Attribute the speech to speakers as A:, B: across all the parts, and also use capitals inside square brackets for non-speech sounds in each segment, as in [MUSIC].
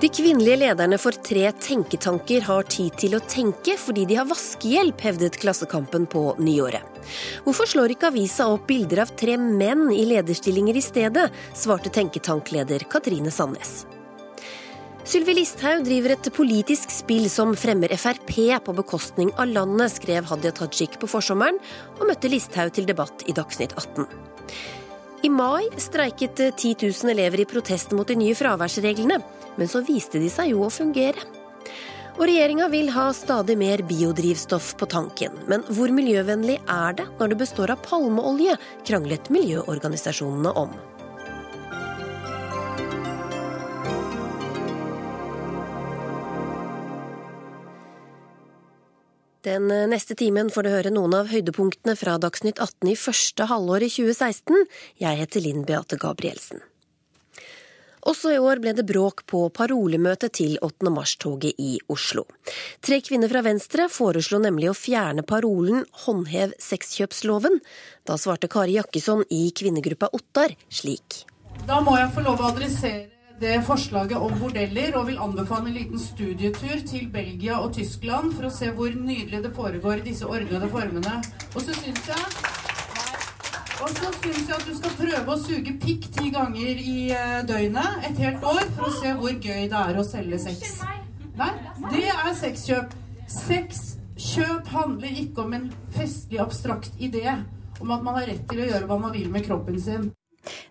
A: De kvinnelige lederne for tre tenketanker har tid til å tenke fordi de har vaskehjelp, hevdet Klassekampen på nyåret. Hvorfor slår ikke avisa opp bilder av tre menn i lederstillinger i stedet, svarte tenketankleder Katrine Sandnes. Sylvi Listhaug driver et politisk spill som fremmer Frp på bekostning av landet, skrev Hadia Tajik på forsommeren, og møtte Listhaug til debatt i Dagsnytt 18. I mai streiket 10 000 elever i protest mot de nye fraværsreglene, men så viste de seg jo å fungere. Og regjeringa vil ha stadig mer biodrivstoff på tanken. Men hvor miljøvennlig er det når det består av palmeolje, kranglet miljøorganisasjonene om. Den neste timen får du høre noen av høydepunktene fra Dagsnytt 18 i første halvår i 2016. Jeg heter Linn Beate Gabrielsen. Også i år ble det bråk på parolemøtet til 8. mars-toget i Oslo. Tre kvinner fra Venstre foreslo nemlig å fjerne parolen 'Håndhev sexkjøpsloven'. Da svarte Kari Jakkesson i kvinnegruppa Ottar slik.
B: Da må jeg få lov å adressere det forslaget om bordeller, og vil anbefale en liten studietur til Belgia og Tyskland for å se hvor nydelig det foregår i disse ordnede formene. Og så syns jeg og så syns jeg at du skal prøve å suge pikk ti ganger i eh, døgnet et helt år for å se hvor gøy det er å selge sex. Nei, det er sexkjøp. Sexkjøp handler ikke om en festlig, abstrakt idé om at man har rett til å gjøre hva man vil med kroppen sin.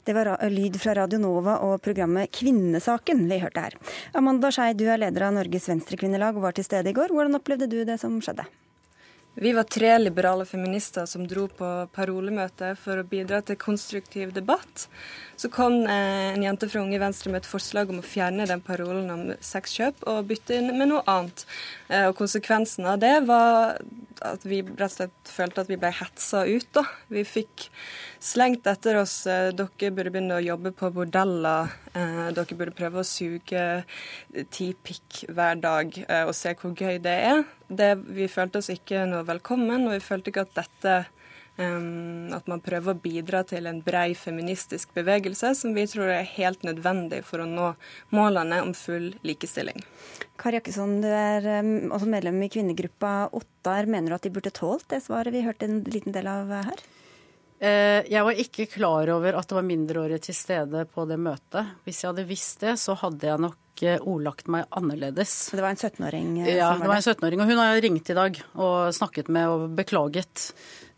C: Det var lyd fra Radio Nova og programmet Kvinnesaken vi hørte her. Amanda Skei, du er leder av Norges Venstrekvinnelag og var til stede i går. Hvordan opplevde du det som skjedde?
D: Vi var tre liberale feminister som dro på parolemøte for å bidra til konstruktiv debatt. Så kom eh, en jente fra Unge Venstre med et forslag om å fjerne den parolen om sexkjøp og bytte inn med noe annet. Eh, og konsekvensen av det var at vi rett og slett følte at vi ble hetsa ut. da. Vi fikk slengt etter oss eh, dere burde begynne å jobbe på bordeller. Dere burde prøve å suge ti pikk hver dag og se hvor gøy det er. Det, vi følte oss ikke noe velkommen, og vi følte ikke at dette at man prøver å bidra til en brei feministisk bevegelse, som vi tror er helt nødvendig for å nå målene om full likestilling.
C: Kari Jakkesson, du er også medlem i kvinnegruppa Ottar. Mener du at de burde tålt det svaret vi hørte en liten del av her?
E: Eh, jeg var ikke klar over at det var mindreårige til stede på det møtet. Hvis jeg hadde visst det, så hadde jeg nok eh, ordlagt meg annerledes.
C: Det var en 17-åring?
E: Eh, ja, det var en 17-åring. Og hun har ringt i dag og snakket med og beklaget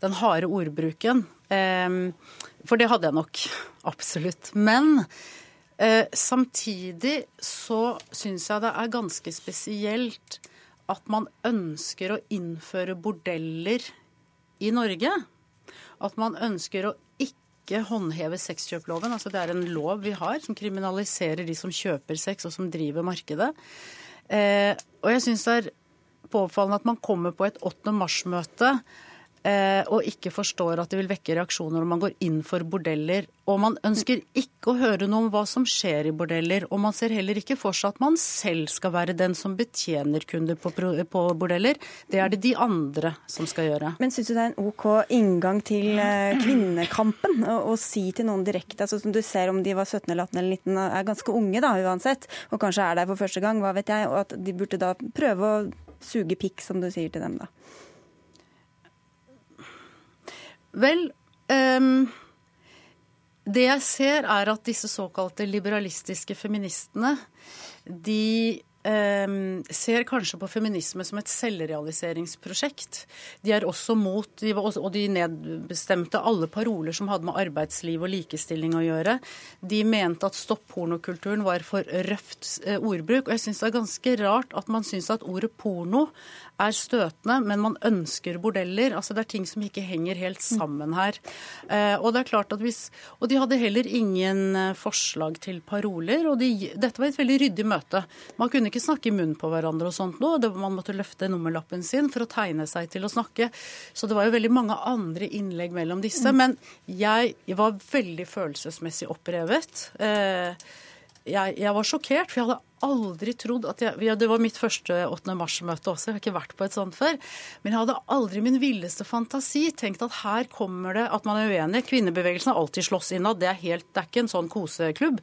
E: den harde ordbruken. For det hadde jeg nok. [LAUGHS] Absolutt. Men samtidig så syns jeg det er ganske spesielt at man ønsker å innføre bordeller i Norge at man ønsker å ikke håndheve sexkjøploven. Altså det er en lov vi har som kriminaliserer de som kjøper sex og som driver markedet. Eh, og jeg syns det er påfallende at man kommer på et 8. mars-møte og ikke forstår at det vil vekke reaksjoner om man går inn for bordeller. Og man ønsker ikke å høre noe om hva som skjer i bordeller. Og man ser heller ikke for seg at man selv skal være den som betjener kunder på, på bordeller. Det er det de andre som skal gjøre.
C: Men syns du det er en OK inngang til eh, kvinnekampen å, å si til noen direkte, altså som du ser om de var 17 eller 18 eller 19, er ganske unge da uansett, og kanskje er der for første gang, hva vet jeg, og at de burde da prøve å suge pikk, som du sier til dem da?
E: Vel, um, det jeg ser er at disse såkalte liberalistiske feministene, de um, ser kanskje på feminisme som et selvrealiseringsprosjekt. De er også mot, de også, og de nedbestemte alle paroler som hadde med arbeidsliv og likestilling å gjøre. De mente at stopp pornokulturen var for røft uh, ordbruk. Og jeg syns det er ganske rart at man syns at ordet porno er støtende, men man ønsker bordeller. Altså Det er ting som ikke henger helt sammen her. Eh, og det er klart at hvis, og de hadde heller ingen eh, forslag til paroler. og de, Dette var et veldig ryddig møte. Man kunne ikke snakke i munnen på hverandre og sånt nå. Man måtte løfte nummerlappen sin for å tegne seg til å snakke. Så det var jo veldig mange andre innlegg mellom disse. Mm. Men jeg var veldig følelsesmessig opprevet. Eh, jeg, jeg, var sjokkert, for jeg hadde aldri trodd at jeg ja, Det var mitt første 8. mars-møte også, jeg har ikke vært på et sånt før. Men jeg hadde aldri min villeste fantasi tenkt at her kommer det at man er uenig. Kvinnebevegelsen har alltid slåss innad, det er, helt, det er ikke en sånn koseklubb.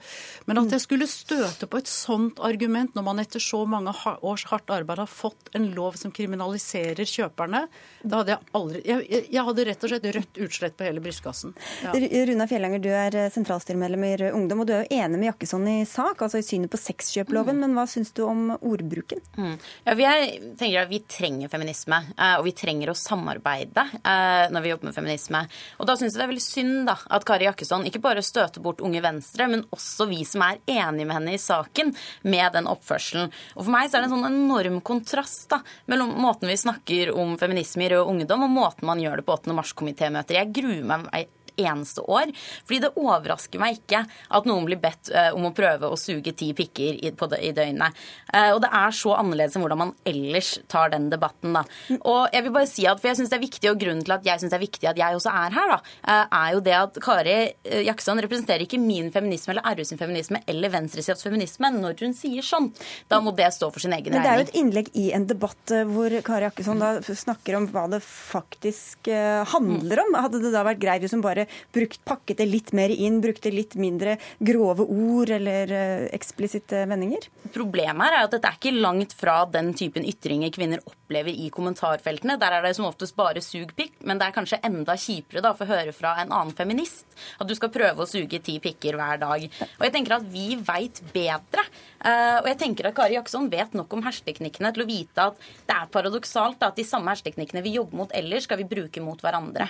E: Men at jeg skulle støte på et sånt argument når man etter så mange års hardt arbeid har fått en lov som kriminaliserer kjøperne, da hadde jeg aldri Jeg, jeg hadde rett og slett rødt utslett på hele brystkassen.
C: Ja. Runa Fjellanger, du er sentralstyremedlem i Rød Ungdom, og du er jo enig med Jakkesson i sak, altså i synet på sexkjøploven. Mm. Men hva syns du om ordbruken?
F: Mm. Ja, vi, er, tenker at vi trenger feminisme, eh, og vi trenger å samarbeide eh, når vi jobber med feminisme. Og da syns jeg det er veldig synd da, at Kari Jakkesson ikke bare støter bort Unge Venstre, men også vi som er enige med henne i saken, med den oppførselen. Og for meg så er det en sånn enorm kontrast da, mellom måten vi snakker om feminisme i Rød Ungdom, og måten man gjør det på 8. mars-komitémøter. Jeg gruer meg eneste år. Fordi det overrasker meg ikke at noen blir bedt uh, om å prøve å suge ti pikker i, døgnet. Uh, og det er så annerledes enn hvordan man ellers tar den debatten, da. Og jeg vil bare si at, for jeg synes det er viktig, og grunnen til at jeg syns det er viktig at jeg også er her, da, uh, er jo det at Kari Jaksson representerer ikke min feminisme eller RU sin feminisme eller venstresidas feminisme når hun sier sånn. Da må det stå for sin egen regning.
C: Men det er jo et innlegg i en debatt hvor Kari Jakkesson da snakker om hva det faktisk handler om. Hadde det da vært greit hvis hun bare brukt, pakket det litt mer inn, brukte litt mindre grove ord eller uh, eksplisitte vendinger?
F: Problemet er at dette er ikke langt fra den typen ytringer kvinner opplever i kommentarfeltene. Der er det som oftest bare sug pikk, men det er kanskje enda kjipere da, for å høre fra en annen feminist at du skal prøve å suge ti pikker hver dag. Og jeg tenker at vi veit bedre. Uh, og jeg tenker at Kari Jaksson vet nok om hersteknikkene til å vite at det er paradoksalt at de samme hersteknikkene vi jobber mot ellers, skal vi bruke mot hverandre.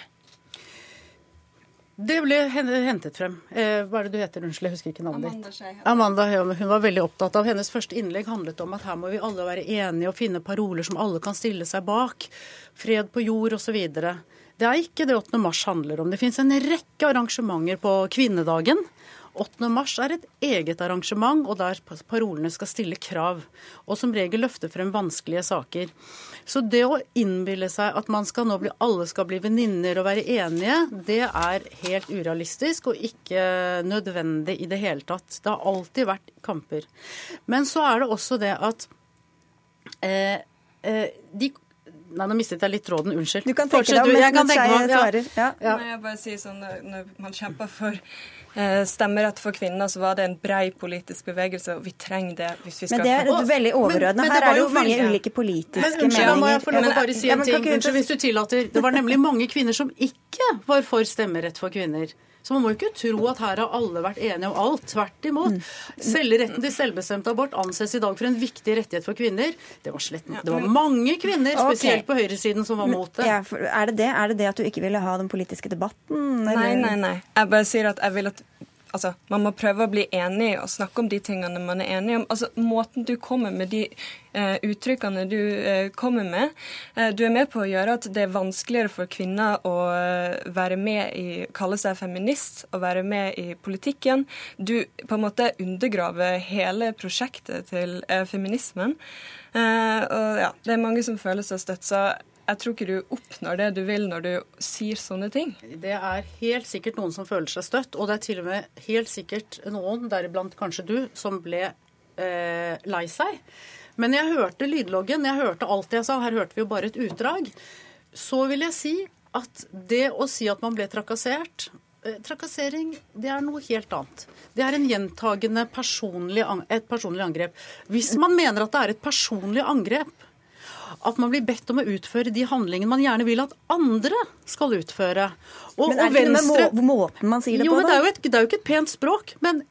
E: Det ble hentet frem. Eh, hva er det du heter? Unnskyld, jeg husker ikke navnet Amanda ditt. Amanda Hun var veldig opptatt av Hennes første innlegg handlet om at her må vi alle være enige og finne paroler som alle kan stille seg bak. Fred på jord osv. Det er ikke det 8. mars handler om. Det finnes en rekke arrangementer på kvinnedagen 8. mars er et eget arrangement, og der parolene skal stille krav. Og som regel løfte frem vanskelige saker. Så det å innbille seg at man skal nå bli, alle skal bli venninner og være enige, det er helt urealistisk og ikke nødvendig i det hele tatt. Det har alltid vært kamper. Men så er det også det at eh, eh, de Nei, nå mistet jeg litt tråden. Unnskyld.
C: Du kan tenke deg om mens jeg svarer. Ja.
D: Ja. Jeg bare si sånn, Når man kjemper for stemmerett for kvinner, så var det en brei politisk bevegelse, og vi trenger det hvis vi skal
C: Men det er veldig overordna. Her er det jo mange ulike politiske men, unnskyld, meninger.
E: Må jeg få lov å bare si en ting? Unnskyld, hvis du tillater. Det var nemlig mange kvinner som ikke var for stemmerett for kvinner. Så man må jo ikke tro at her har alle vært enige om alt. Tvert imot. Mm. Retten til selvbestemt abort anses i dag for en viktig rettighet for kvinner. Det var, slett, det var mange kvinner, spesielt okay. på høyresiden, som var mot det.
C: Ja, er, det det. er det det at du ikke ville ha den politiske debatten?
D: Eller? Nei, nei, nei. Jeg bare sier at jeg vil altså, man må prøve å bli enig og snakke om de tingene man er enig om. Altså, Måten du kommer med de uh, uttrykkene du uh, kommer med uh, Du er med på å gjøre at det er vanskeligere for kvinner å være med i Kalle seg feminist og være med i politikken. Du på en måte undergraver hele prosjektet til feminismen. og ja, Det er mange som føler seg støtt. Jeg tror ikke du oppnår det du vil når du sier sånne ting.
E: Det er helt sikkert noen som føler seg støtt, og det er til og med helt sikkert noen, deriblant kanskje du, som ble eh, lei seg. Men jeg hørte lydloggen, jeg hørte alt jeg sa, her hørte vi jo bare et utdrag. Så vil jeg si at det å si at man ble trakassert eh, Trakassering det er noe helt annet. Det er en gjentagende personlig, et personlig angrep. Hvis man mener at det er et personlig angrep, at man blir bedt om å utføre de handlingene man gjerne vil at andre skal utføre.
C: Og, men er det venstre... med måten man sier det
E: jo,
C: på?
E: Men det, er jo et, det er jo ikke et pent språk. men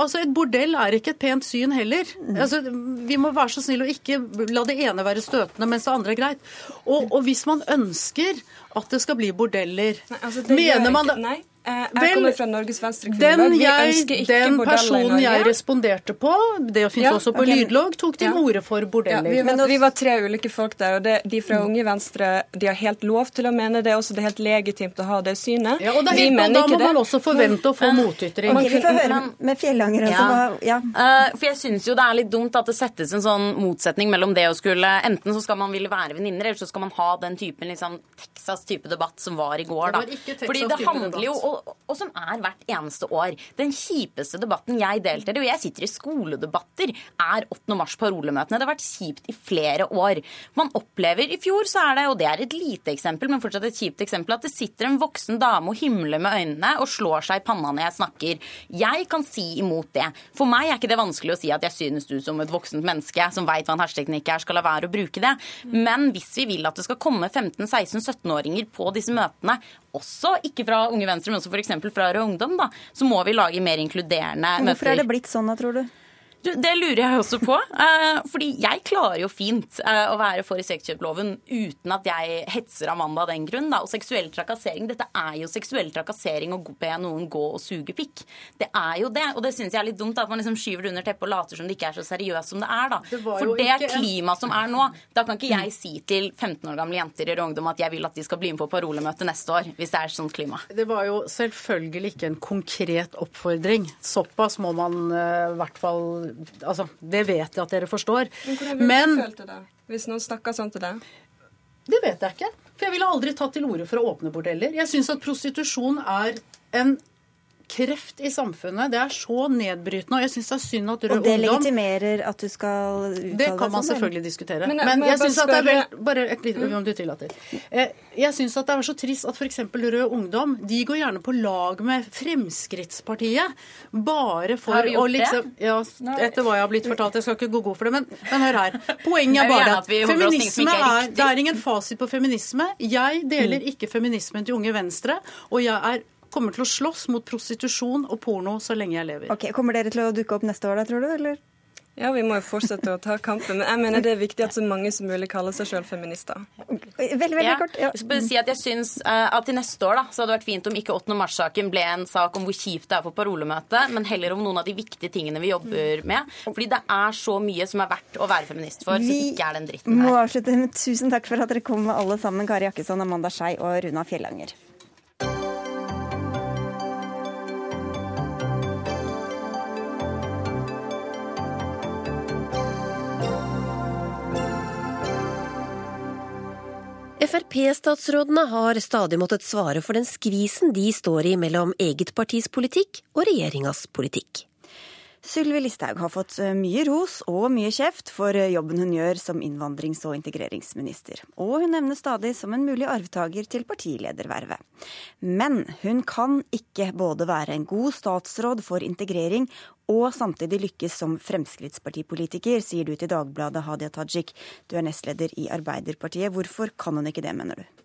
E: Altså, Et bordell er ikke et pent syn heller. Mm. Altså, vi må være så snille og ikke la det ene være støtende, mens det andre er greit. Og, og hvis man ønsker at det skal bli bordeller, nei, altså, mener man ikke,
D: Nei, jeg Vel, kommer fra Norges Venstre Den,
E: jeg, den personen jeg responderte på, det finnes ja, også på okay. lydlogg, tok til ja. orde for bordeller.
D: Ja, vi, var, vi, var, tre ulike folk der, og det, de fra mm. Unge Venstre de har helt lov til å mene det. Også det er helt legitimt å ha det synet.
E: Ja, og det er helt, Da må man også forvente å få motytring.
C: Okay, vi får høre med Fjellanger.
F: Ja. Uh, for jeg syns jo det er litt dumt at det settes en sånn motsetning mellom det å skulle Enten så skal man ville være venninner, eller så skal man ha den typen liksom, Texas-type debatt som var i går. Da.
E: Det var ikke Texas Fordi det handler jo
F: og, og, som er hvert eneste år. Den kjipeste debatten jeg deltar i, og jeg sitter i skoledebatter, er 8. mars-parolemøtene. Det har vært kjipt i flere år. Man opplever I fjor så er det, og det er et lite eksempel, men fortsatt et kjipt eksempel, at det sitter en voksen dame og himler med øynene og slår seg i panna når jeg snakker. Jeg kan si imot det. For meg er ikke det vanskelig å si at jeg synes du som et voksent menneske som veit hva en hersketeknikk er, skal la være å bruke det. Men hvis vi vil at det skal komme 15-16-17-åringer på disse møtene, også ikke fra Unge Venstre, men også f.eks. fra Rød Ungdom, da, så må vi lage mer inkluderende
C: Hvorfor
F: møter.
C: Hvorfor er det blitt sånn da, tror du?
F: Det lurer jeg også på. Uh, [LAUGHS] fordi jeg klarer jo fint uh, å være for sexkjøploven uten at jeg hetser Amanda av den grunn. Og seksuell trakassering, dette er jo seksuell trakassering å be noen gå og suge pikk. Det er jo det. Og det syns jeg er litt dumt, at man liksom skyver det under teppet og later som det ikke er så seriøst som det er. da. Det for det er klimaet som er nå. Da kan ikke jeg si til 15 år gamle jenter i ungdom at jeg vil at de skal bli med på parolemøte neste år, hvis det er sånt klima.
E: Det var jo selvfølgelig ikke en konkret oppfordring. Såpass må man eh, i hvert fall altså, Det vet jeg at dere forstår.
D: Men hvordan ville du følt det da? Hvis noen snakka sånn til deg?
E: Det vet jeg ikke. For jeg ville aldri tatt til orde for å åpne bordeller. Jeg syns at prostitusjon er en kreft i samfunnet. Det er så nedbrytende. Og jeg syns det er synd at rød ungdom
C: Og det legitimerer at du skal uttale
E: deg Det kan man sånn, selvfølgelig diskutere. Men, men jeg syns at det er vel Bare et lite mm. om du tillater. Eh, jeg syns at det er så trist at f.eks. Rød Ungdom de går gjerne på lag med Fremskrittspartiet bare for å liksom Ja, etter hva jeg har blitt fortalt. Jeg skal ikke gå god for det, men, men hør her. [LAUGHS] Poenget er bare at feminisme er Det er ingen fasit på feminisme. Jeg deler mm. ikke feminismen til Unge Venstre, og jeg er kommer til å slåss mot prostitusjon og porno så lenge jeg lever.
C: Ok, Kommer dere til å dukke opp neste år da, tror du? eller?
D: Ja, vi må jo fortsette å ta kampen. Men jeg mener det er viktig at så mange som mulig kaller seg sjøl feminister.
C: Veldig, veldig ja. kort. Ja.
F: Jeg skal si at jeg syns uh, at til neste år da, så hadde det vært fint om ikke 8. mars-saken ble en sak om hvor kjipt det er for parolemøtet, men heller om noen av de viktige tingene vi jobber med. Fordi det er så mye som er verdt å være feminist for, vi som ikke er den dritten her.
C: Vi må avslutte med tusen takk for at dere kom alle sammen, Kari Jakkesson, Amanda Skei og Runa Fjellanger. Frp-statsrådene har stadig måttet svare for den skvisen de står i mellom eget partis politikk og regjeringas politikk. Sylvi Listhaug har fått eh, mye ros og mye kjeft for eh, jobben hun gjør som innvandrings- og integreringsminister, og hun nevnes stadig som en mulig arvtaker til partiledervervet. Men hun kan ikke både være en god statsråd for integrering og samtidig lykkes som Fremskrittspartipolitiker, sier du til Dagbladet, Hadia Tajik. Du er nestleder i Arbeiderpartiet. Hvorfor kan hun ikke det, mener du?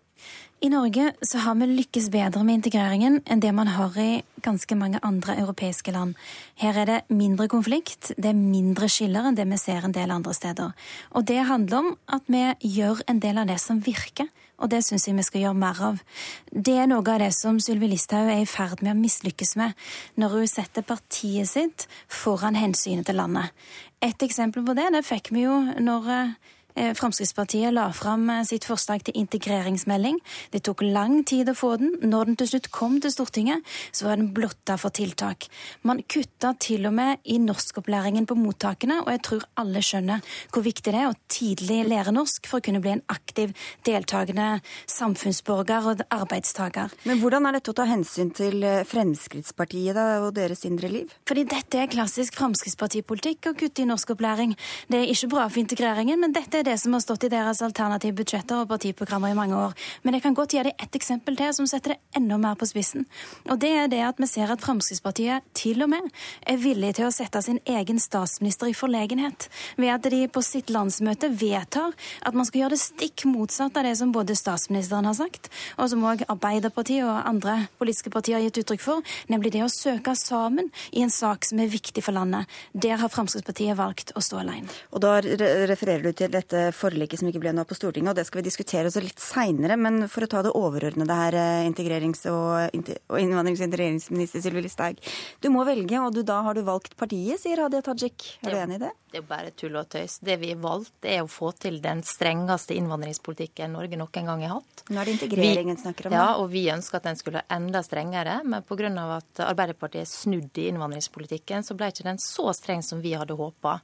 G: I Norge så har vi lykkes bedre med integreringen enn det man har i ganske mange andre europeiske land. Her er det mindre konflikt, det er mindre skiller enn det vi ser en del andre steder. Og det handler om at vi gjør en del av det som virker. Og det syns jeg vi skal gjøre mer av. Det er noe av det som Sylvi Listhaug er i ferd med å mislykkes med, når hun setter partiet sitt foran hensynet til landet. Et eksempel på det det fikk vi jo når eh, Fremskrittspartiet la fram eh, sitt forslag til integreringsmelding. Det tok lang tid å få den. Når den til slutt kom til Stortinget, så var den blotta for tiltak. Man kutta til og med i norskopplæringen på mottakene, og jeg tror alle skjønner hvor viktig det er å tidlig lære norsk for å kunne bli en aktiv, deltakende samfunnsborger og arbeidstaker.
C: Men hvordan er dette å ta hensyn til eh, Fremskrittspartiet da, og deres indre liv?
G: Fordi dette er klassisk Fremskrittspartipolitikk å kutte i norskopplæring. Det er ikke bra for integreringen, men dette er det som har stått i deres alternative budsjetter og partiprogrammer i mange år. Men jeg kan godt gi deg ett eksempel til som setter det enda mer på spissen. Og det er det at vi ser at Fremskrittspartiet til og med er villig til å sette sin egen statsminister i forlegenhet ved at de på sitt landsmøte vedtar at man skal gjøre det stikk motsatt av det som både statsministeren har sagt, og som òg Arbeiderpartiet og andre politiske partier har gitt uttrykk for, nemlig det å søke sammen i en sak som er viktig for landet. Der har Fremskrittspartiet valgt å stå alene.
C: Og da refererer du til dette dette forliket som ikke ble noe på Stortinget, og det skal vi diskutere også litt seinere. Men for å ta det overordnede her, eh, integrerings- og, og innvandrings- og integreringsminister Sylvi Listhaug. Du må velge, og du, da har du valgt partiet, sier Hadia Tajik. Er du enig i det?
H: Er jo bare tull og tøys. Det vi har valgt, er å få til den strengeste innvandringspolitikken Norge noen gang har hatt.
C: Nå er det integreringen vi snakker om.
H: Ja, og vi ønsker at den skulle være enda strengere. Men pga. at Arbeiderpartiet er snudd i innvandringspolitikken, så ble ikke den så streng som vi hadde håpa.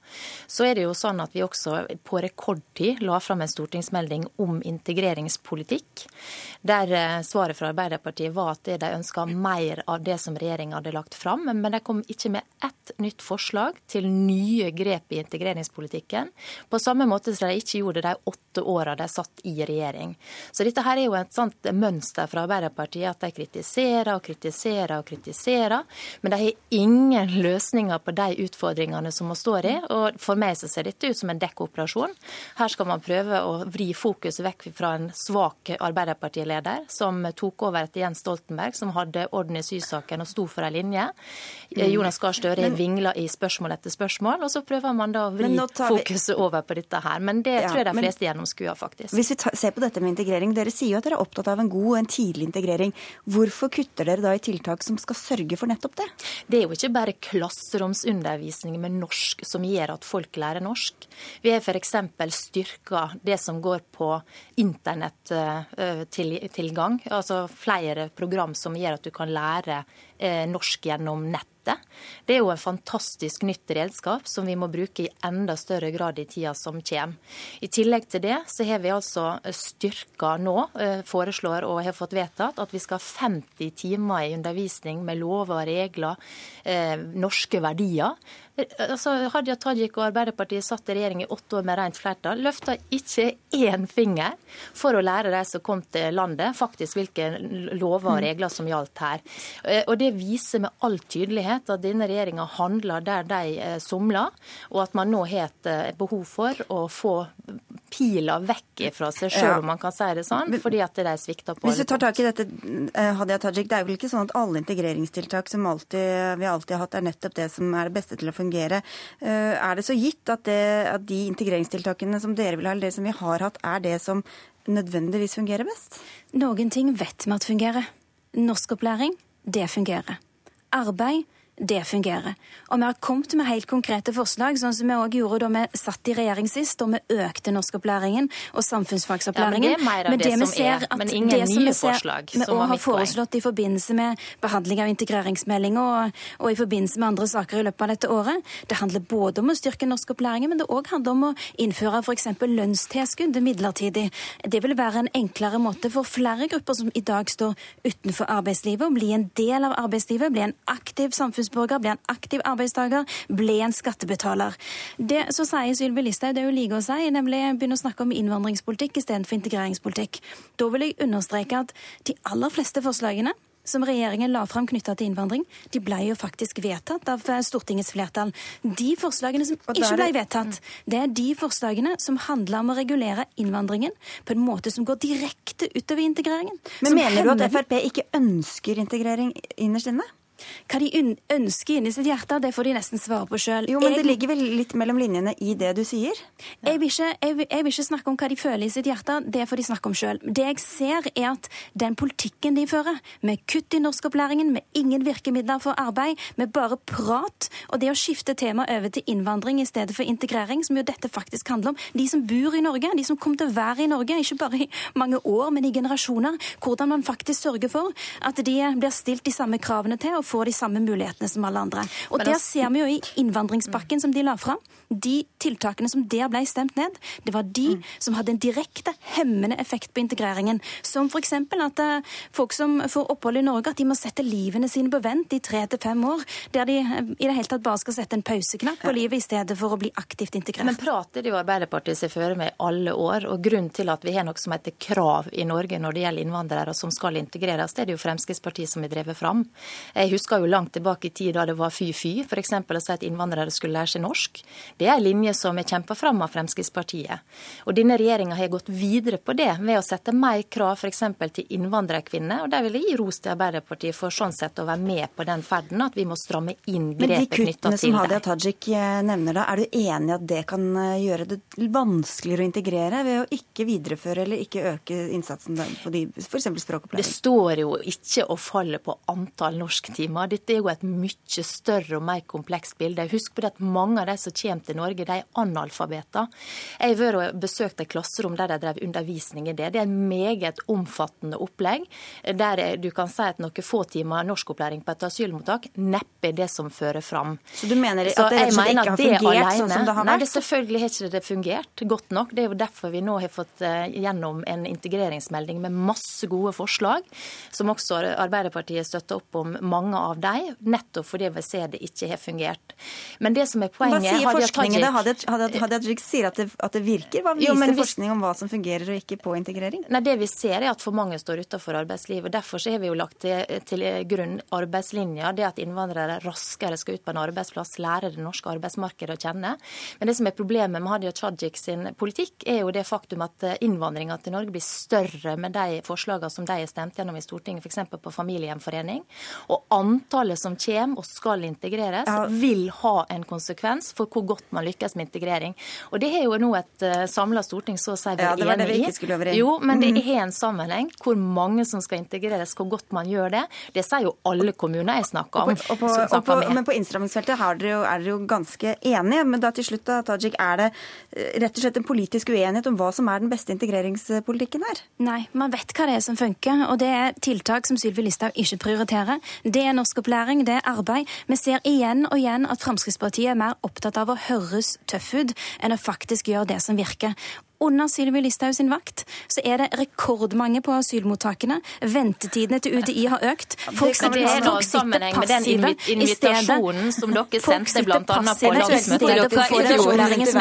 H: Så er det jo sånn at vi også på rekordtid la fram en stortingsmelding om integreringspolitikk, der eh, svaret fra Arbeiderpartiet var at de ønska mer av det som regjeringa hadde lagt fram, men de kom ikke med ett nytt forslag til nye grep i integreringspolitikken, på samme måte som de ikke gjorde de åtte åra de satt i regjering. Så dette her er jo et sånt mønster fra Arbeiderpartiet at de kritiserer og kritiserer og kritiserer, men de har ingen løsninger på de utfordringene som vi står i. Og for meg så ser dette ut som en dekkoperasjon. Her skal man prøve å vri fokuset vekk fra en svak Arbeiderpartileder som tok over etter Jens Stoltenberg, som hadde orden i sysaken og sto for ei linje. Mm. Jonas Gahr Støre vingla i spørsmål etter spørsmål, og så prøver man da vri vri vi... fokuset over på dette her. Men det ja, tror jeg de fleste gjennomskuer, faktisk.
C: Hvis vi ser på dette med integrering, dere sier jo at dere er opptatt av en god og en tidlig integrering. Hvorfor kutter dere da i tiltak som skal sørge for nettopp det?
H: Det er jo ikke bare klasseromsundervisning med norsk som gjør at folk lærer norsk. Vi har f.eks. styrka det som går på internettilgang, altså flere program som gjør at du kan lære eh, norsk gjennom nett nettet. Det er jo en fantastisk nytt redskap som vi må bruke i enda større grad i tida som kommer. I tillegg til det så har vi altså styrka nå, eh, foreslår og har fått vedtatt, at vi skal ha 50 timer i undervisning med lover og regler, eh, norske verdier. Altså, Hadia Tajik og Arbeiderpartiet satt i regjering i åtte år med rent flertall. Løfta ikke én finger for å lære de som kom til landet, faktisk hvilke lover og mm. regler som gjaldt her. Eh, og Det viser med all tydelighet at denne regjeringa handler der de eh, somler, og at man nå har et eh, behov for å få pila vekk fra seg sjøl, ja. om man kan si det sånn, fordi at de svikter på
C: Hvis du tar tak i dette, Hadia Tajik, det er vel ikke sånn at alle integreringstiltak som alltid, vi alltid har hatt, er nettopp det som er det beste til å fungere. Eh, er det så gitt at, det, at de integreringstiltakene som dere vil ha, eller det som vi har hatt, er det som nødvendigvis fungerer best?
G: Noen ting vet vi at fungerer. Norskopplæring, det fungerer. Arbeid, det fungerer. Og vi har kommet med helt konkrete forslag, sånn som vi òg gjorde da vi satt i regjering sist, da vi økte norskopplæringen og samfunnsfagsopplæringen.
H: Ja, men det er mer av det, det som er, men ingen nye ser, forslag.
G: Vi òg har foreslått i forbindelse med behandling av integreringsmeldinga og, og, i forbindelse med andre saker i løpet av dette året. Det handler både om å styrke norskopplæringen, men det òg handler om å innføre f.eks. lønnstilskudd midlertidig. Det vil være en enklere måte for flere grupper som i dag står utenfor arbeidslivet, å bli en del av arbeidslivet, bli en aktiv samfunnsborger samfunnsborger, bli en aktiv arbeidstaker, bli en skattebetaler. Det så sier Sylvi Listhaug det hun liker å si, nemlig begynne å snakke om innvandringspolitikk istedenfor integreringspolitikk. Da vil jeg understreke at de aller fleste forslagene som regjeringen la fram knytta til innvandring, de ble jo faktisk vedtatt av eh, Stortingets flertall. De forslagene som ikke ble vedtatt, det er de forslagene som handler om å regulere innvandringen på en måte som går direkte utover integreringen.
C: Men mener du at Frp ikke ønsker integrering innerst inne?
G: Hva de ønsker inni sitt hjerte, det får de nesten svare på sjøl.
C: Jo, men jeg, det ligger vel litt mellom linjene i det du sier?
G: Ja. Jeg, vil ikke, jeg, vil, jeg, vil ikke, snakke om hva de føler i sitt hjerte, det får de snakke om sjøl. Det jeg ser, er at den politikken de fører, med kutt i norskopplæringen, med ingen virkemidler for arbeid, med bare prat, og det å skifte tema over til innvandring i stedet for integrering, som jo dette faktisk handler om, de som bor i Norge, de som kommer til å være i Norge, ikke bare i mange år, men i generasjoner, hvordan man faktisk sørger for at de blir stilt de samme kravene til. og får de samme mulighetene som alle andre. Og Der altså- ser vi jo i innvandringspakken som de la fram, de tiltakene som der ble stemt ned, det var de mm. som hadde en direkte hemmende effekt på integreringen. Som f.eks. at uh, folk som får opphold i Norge, at de må sette livene sine på vent i tre til fem år. Der de uh, i det hele tatt bare skal sette en pauseknapp på livet i stedet for å bli aktivt integrert.
H: Men prater de jo Arbeiderpartiet seg føre med i alle år. Og grunnen til at vi har noe som heter krav i Norge når det gjelder innvandrere som skal integreres, det er det jo Fremskrittspartiet som har drevet fram. Jeg husker jo langt tilbake i tid da det var fy-fy, f.eks. å si at innvandrere skulle lære seg norsk. Det er en linje som er kjempa fram av Fremskrittspartiet. Og denne regjeringa har gått videre på det ved å sette mer krav f.eks. til innvandrerkvinner. Og der vil jeg gi ros til Arbeiderpartiet for sånn sett å være med på den ferden, at vi må stramme inn grepet knytta til det. Men de kuttene
C: som Hadia Tajik eh, nevner da, er du enig i at det kan eh, gjøre det vanskeligere å integrere ved å ikke videreføre eller ikke øke innsatsen på de f.eks. språkopplæring?
H: Det står jo ikke og faller på antall norsktimer timer. Dette er jo et mye større og mer komplekst bilde. Husk på det at mange av de som kommer til Norge, de er analfabeter. Jeg har vært og besøkt et klasserom der de drev undervisning i det. Det er en meget omfattende opplegg, der du kan si at noen få timer norskopplæring på et asylmottak neppe er det som fører fram.
C: Så du mener at det rett og slett ikke har fungert alene, sånn som det har vært?
H: Nei, det selvfølgelig har ikke det fungert godt nok. Det er jo derfor vi nå har fått eh, gjennom en integreringsmelding med masse gode forslag, som også Arbeiderpartiet støtter opp om mange av dem, nettopp fordi vi ser det ikke har fungert. Men det som er poenget
C: Hva sier forskningen? Hadia Tajik sier at det, at det virker. Hva viser jo, forskning om hva som fungerer og ikke på integrering?
H: Nei, Det vi ser er at for mange står utenfor arbeidslivet. Derfor har vi jo lagt til, til grunn arbeidslinja. Det at innvandrere raskere skal ut på en arbeidsplass, lære det norske arbeidsmarkedet å kjenne. Men det som er problemet med Hadia Tajik sin politikk, er jo det faktum at innvandringa til Norge blir større med de forslagene som de har stemt gjennom i Stortinget, f.eks. på familiegjenforening. Og antallet som kommer og skal integreres, ja. vil ha en konsekvens for hvor godt man lykkes med integrering. Og det har jo nå et eh, samla storting så å si vært
C: ja, enig i.
H: Jo, men det er en sammenheng. Hvor mange som skal integreres, hvor godt man gjør det. Det sier jo alle kommuner jeg snakker om.
C: Og på, og på, og på, men på innstrammingsfeltet er dere, jo, er dere jo ganske enige. Men da til slutt, da, Tajik, er det eh, rett og slett en politisk uenighet om hva som er den beste integreringspolitikken her?
G: Nei, man vet hva det er som funker. Og det er tiltak som Sylvi Listhaug ikke prioriterer. Det er norskopplæring, det er arbeid. Vi ser igjen og igjen at Fremskrittspartiet er mer opptatt av å høres tøff ut enn å faktisk gjøre det som virker. Under Sylvi Listhaug sin vakt så er det rekordmange på asylmottakene. Ventetidene til UDI har økt.
H: Folk sitter, det er noe sammenheng med den invitasjonen som dere sendte bl.a. på landsmøtet
G: deres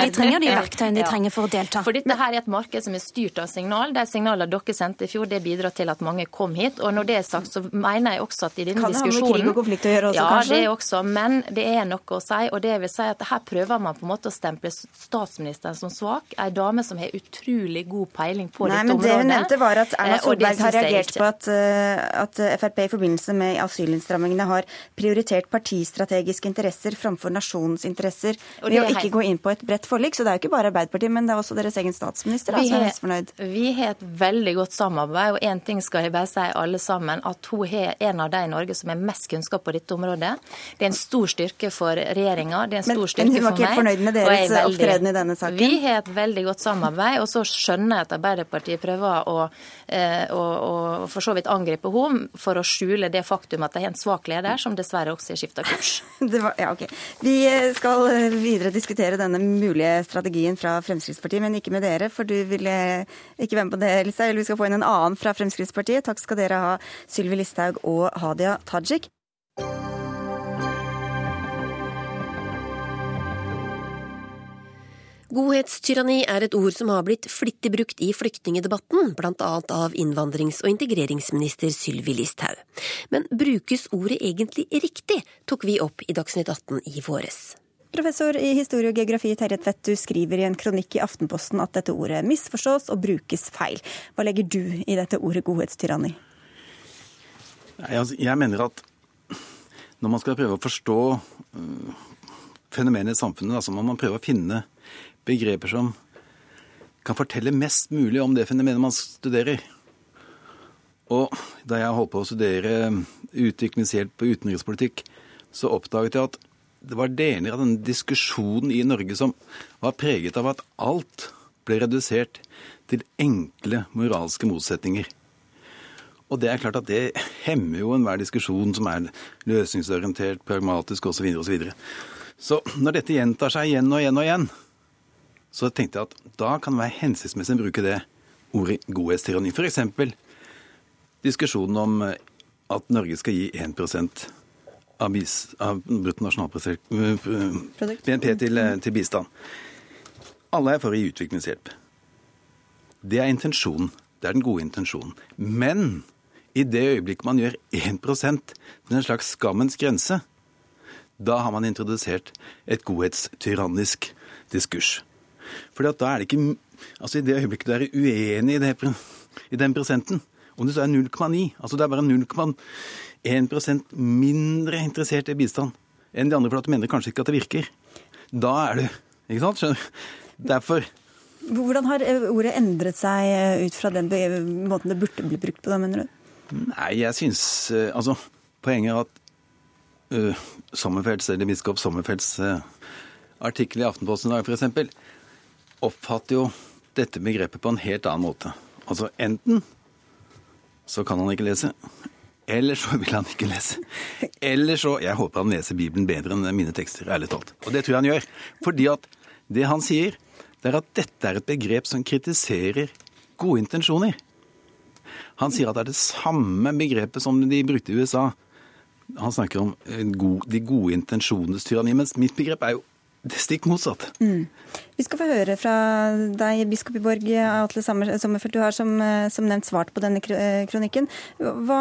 G: i trenger de verktøyene de trenger for å delta.
H: For dette her er et marked som er styrt av signal. De signalene dere sendte i fjor, det bidrar til at mange kom hit. Og når det er sagt, så mener jeg også at i denne diskusjonen
C: Kan det ha med krig og konflikt å gjøre også, kanskje?
H: Ja, det også. Men det er noe å si. Og det vil si at her prøver man på en måte å stemple statsministeren som svak. Ei dame som har utrolig god peiling på
C: Nei,
H: dette
C: området. Det hun nevnte var at Erna
H: eh,
C: Solberg har reagert på at, eh, at, Frp i forbindelse med asylinnstrammingene har prioritert partistrategiske interesser framfor nasjonens interesser ved å ikke gå inn på et bredt forlik. Så det er jo ikke bare Arbeiderpartiet, men det er også deres egen statsminister da, som er misfornøyd.
H: Vi har et veldig godt samarbeid, og én ting skal jeg bare si alle sammen, at hun er en av de i Norge som har mest kunnskap på dette området. Det er en stor styrke for regjeringa, det er en stor
C: men,
H: styrke for meg.
C: Men hun var ikke helt fornøyd med deres opptreden i denne saken?
H: Vi har et veldig godt samarbeid. Og så skjønner jeg at Arbeiderpartiet prøver å, eh, å, å for så vidt angripe henne for å skjule det faktum at de har en svak leder, som dessverre også har skifta kurs. [LAUGHS]
C: Var, ja, okay. Vi skal videre diskutere denne mulige strategien fra Fremskrittspartiet, men ikke med dere, for du ville ikke være med på det, Listhaug. Eller vi skal få inn en annen fra Fremskrittspartiet. Takk skal dere ha, Sylvi Listhaug og Hadia Tajik.
A: Godhetstyranni er et ord som har blitt flittig brukt i flyktningedebatten, bl.a. av innvandrings- og integreringsminister Sylvi Listhaug. Men brukes ordet egentlig riktig, tok vi opp i Dagsnytt 18 i våres.
C: Professor i historie og geografi Terje Tvedt, du skriver i en kronikk i Aftenposten at dette ordet misforstås og brukes feil. Hva legger du i dette ordet godhetstyranni?
I: Altså, jeg mener at når man skal prøve å forstå øh, fenomenet i samfunnet, så må man prøve å finne begreper som kan fortelle mest mulig om det fenomenet man studerer. Og da jeg holdt på å studere utviklingshjelp og utenrikspolitikk, så oppdaget jeg at det var deler av denne diskusjonen i Norge som var preget av at alt ble redusert til enkle moralske motsetninger. Og det er klart at det hemmer jo enhver diskusjon som er løsningsorientert, pragmatisk osv. osv. Så, videre. så når dette gjentar seg igjen og igjen og igjen, så tenkte jeg at da kan det være hensiktsmessig å bruke det ordet godhetstyranni. F.eks. diskusjonen om eh, at Norge skal gi 1 av, bis, av BNP til, eh, til bistand. Alle er for å gi utviklingshjelp. Det er intensjonen. Det er den gode intensjonen. Men i det øyeblikket man gjør 1 til en slags skammens grense, da har man introdusert et godhetstyrannisk diskurs. For da er det ikke Altså i det øyeblikket du er uenig i, det, i den prosenten, om det så er 0,9 Altså det er bare 0,1% mindre interessert i bistand enn de andre, for at du mener kanskje ikke at det virker. Da er du Ikke sant? Skjønner Derfor
C: Hvordan har eh, ordet endret seg eh, ut fra den måten det burde bli brukt på, da, mener du?
I: Nei, jeg syns eh, Altså, poenget er at uh, Sommerfelds, eller biskop Sommerfelds uh, artikkel i Aftenposten i dag f.eks., oppfatter jo dette begrepet på en helt annen måte. Altså enten så kan han ikke lese, eller så vil han ikke lese. Eller så Jeg håper han leser Bibelen bedre enn mine tekster, ærlig talt. Og det tror jeg han gjør. Fordi at det han sier, det er at dette er et begrep som kritiserer gode intensjoner. Han sier at det er det samme begrepet som de brukte i USA. Han snakker om de gode intensjonenes tyranni. Mens mitt begrep er jo det stikk motsatt. Mm.
C: Vi skal få høre fra deg, biskop i Borg, Atle Sommerfelt. Du har som, som, nevnt svart på denne eh, kronikken. Hva,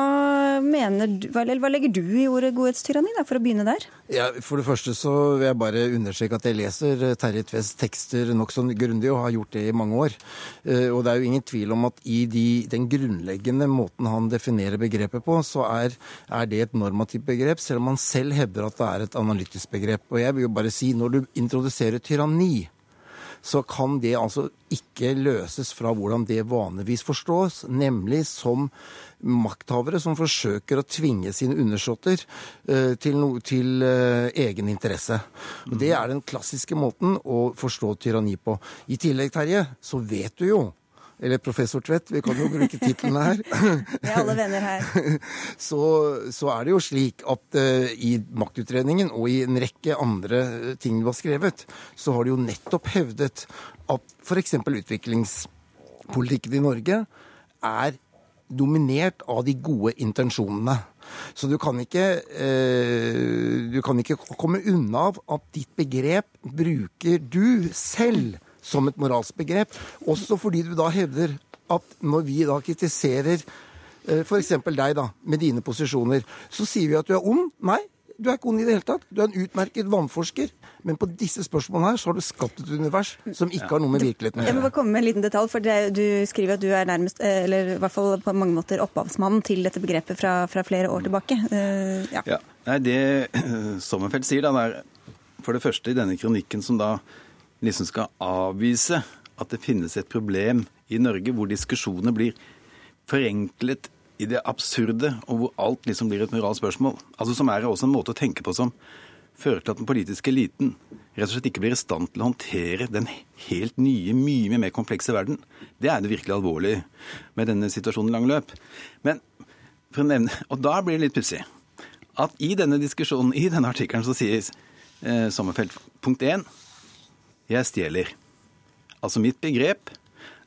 C: mener hva, hva legger du i ordet godhetstyranni, for å begynne der?
J: Ja, for det første så vil jeg bare understreke at jeg leser Terje Tves tekster nokså grundig, og har gjort det i mange år. Eh, og det er jo ingen tvil om at i de, den grunnleggende måten han definerer begrepet på, så er, er det et normativt begrep, selv om han selv hevder at det er et analytisk begrep. Og jeg vil jo bare si, når du introduserer tyranni, så kan det altså ikke løses fra hvordan det vanligvis forstås, nemlig som makthavere som forsøker å tvinge sine undersåtter uh, til, no, til uh, egen interesse. Og Det er den klassiske måten å forstå tyranni på. I tillegg, Terje, så vet du jo eller professor Tvedt, vi kan jo bruke titlene her. [LAUGHS]
C: Vi er alle venner her. [LAUGHS]
J: Så, så, er det jo slik at uh, i maktutredningen og i en rekke andre ting du har skrevet, så har du jo nettopp hevdet at f.eks. utviklingspolitikken i Norge er dominert av de gode intensjonene. Så du kan ikke, uh, du kan ikke komme unna at ditt begrep bruker du selv som et moralsk begrep. Også fordi du da hevder at når vi da kritiserer eh, f.eks. deg, da, med dine posisjoner, så sier vi at du er ond. Nei, du er ikke ond i det hele tatt. Du er en utmerket vannforsker. Men på disse spørsmålene her så har du skapt et univers som ikke har noe med virkeligheten å
C: gjøre. Jeg må bare komme med en liten detalj, for det, du skriver at du er nærmest, eh, eller i hvert fall på mange måter opphavsmannen til dette begrepet fra, fra flere år tilbake. Uh,
I: ja. ja. Nei, det [CLEARS THROAT] Sommerfeld sier, da, det er for det første i denne kronikken som da liksom skal avvise at det finnes et problem i Norge hvor diskusjonene blir forenklet i det absurde, og hvor alt liksom blir et moralsk spørsmål. Altså Som er også en måte å tenke på som fører til at den politiske eliten rett og slett ikke blir i stand til å håndtere den helt nye, mye mer komplekse verden. Det er det virkelig alvorlig med denne situasjonen i lang løp. Men for å nevne, Og da blir det litt pussig at i denne diskusjonen, i denne artikkelen, så sies eh, Sommerfelt punkt én jeg stjeler. Altså mitt begrep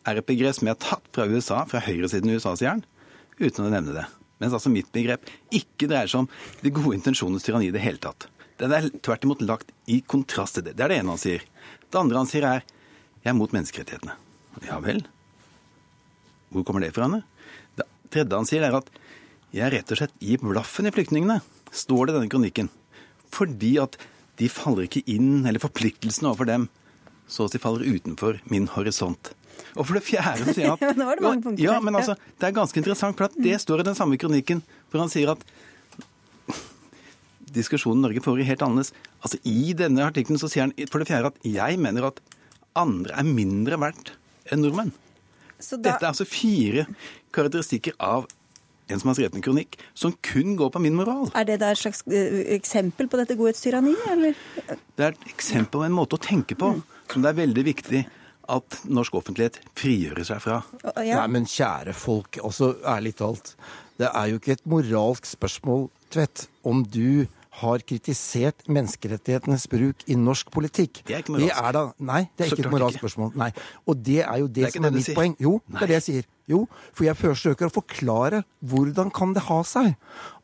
I: er et begrep som jeg har tatt fra USA, fra høyresiden i USA, sier uten å nevne det. Mens altså mitt begrep ikke dreier seg om de gode intensjonenes tyranni i det hele tatt. Den er tvert imot lagt i kontrast til det. Det er det ene han sier. Det andre han sier, er jeg er mot menneskerettighetene. Ja vel? Hvor kommer det fra? henne? Det tredje han sier, er at jeg rett og slett gir blaffen i flyktningene, står det i denne kronikken. Fordi at de faller ikke inn, eller forpliktelsene overfor dem så å si faller utenfor min horisont. Og for det fjerde så sier han [LAUGHS] at
C: Nå var det mange punkter.
I: Ja, men altså, det er ganske interessant, for det står i den samme kronikken hvor han sier at [LAUGHS] diskusjonen Norge får i helt annerledes. Altså, I denne artikkelen så sier han for det fjerde at jeg mener at andre er mindre verdt enn nordmenn. Da... Dette er altså fire karakteristikker av en som har skrevet en kronikk som kun går på min moral.
C: Er det da et slags eh, eksempel på dette godhetstyranniet, eller?
I: Det er et eksempel på en måte å tenke på. Mm som det er veldig viktig at norsk offentlighet frigjører seg fra.
J: Ja. Nei, men kjære folk, altså ærlig talt. Det er jo ikke et moralsk spørsmål, Tvedt, om du har kritisert menneskerettighetenes bruk i norsk politikk.
I: Det er ikke moralsk.
J: Det er da, nei, det er ikke et moralsk spørsmål. Nei. Og det er jo det, det er som er mitt sier. poeng. Jo, nei. det er det jeg sier. Jo, for jeg forsøker å forklare hvordan kan det ha seg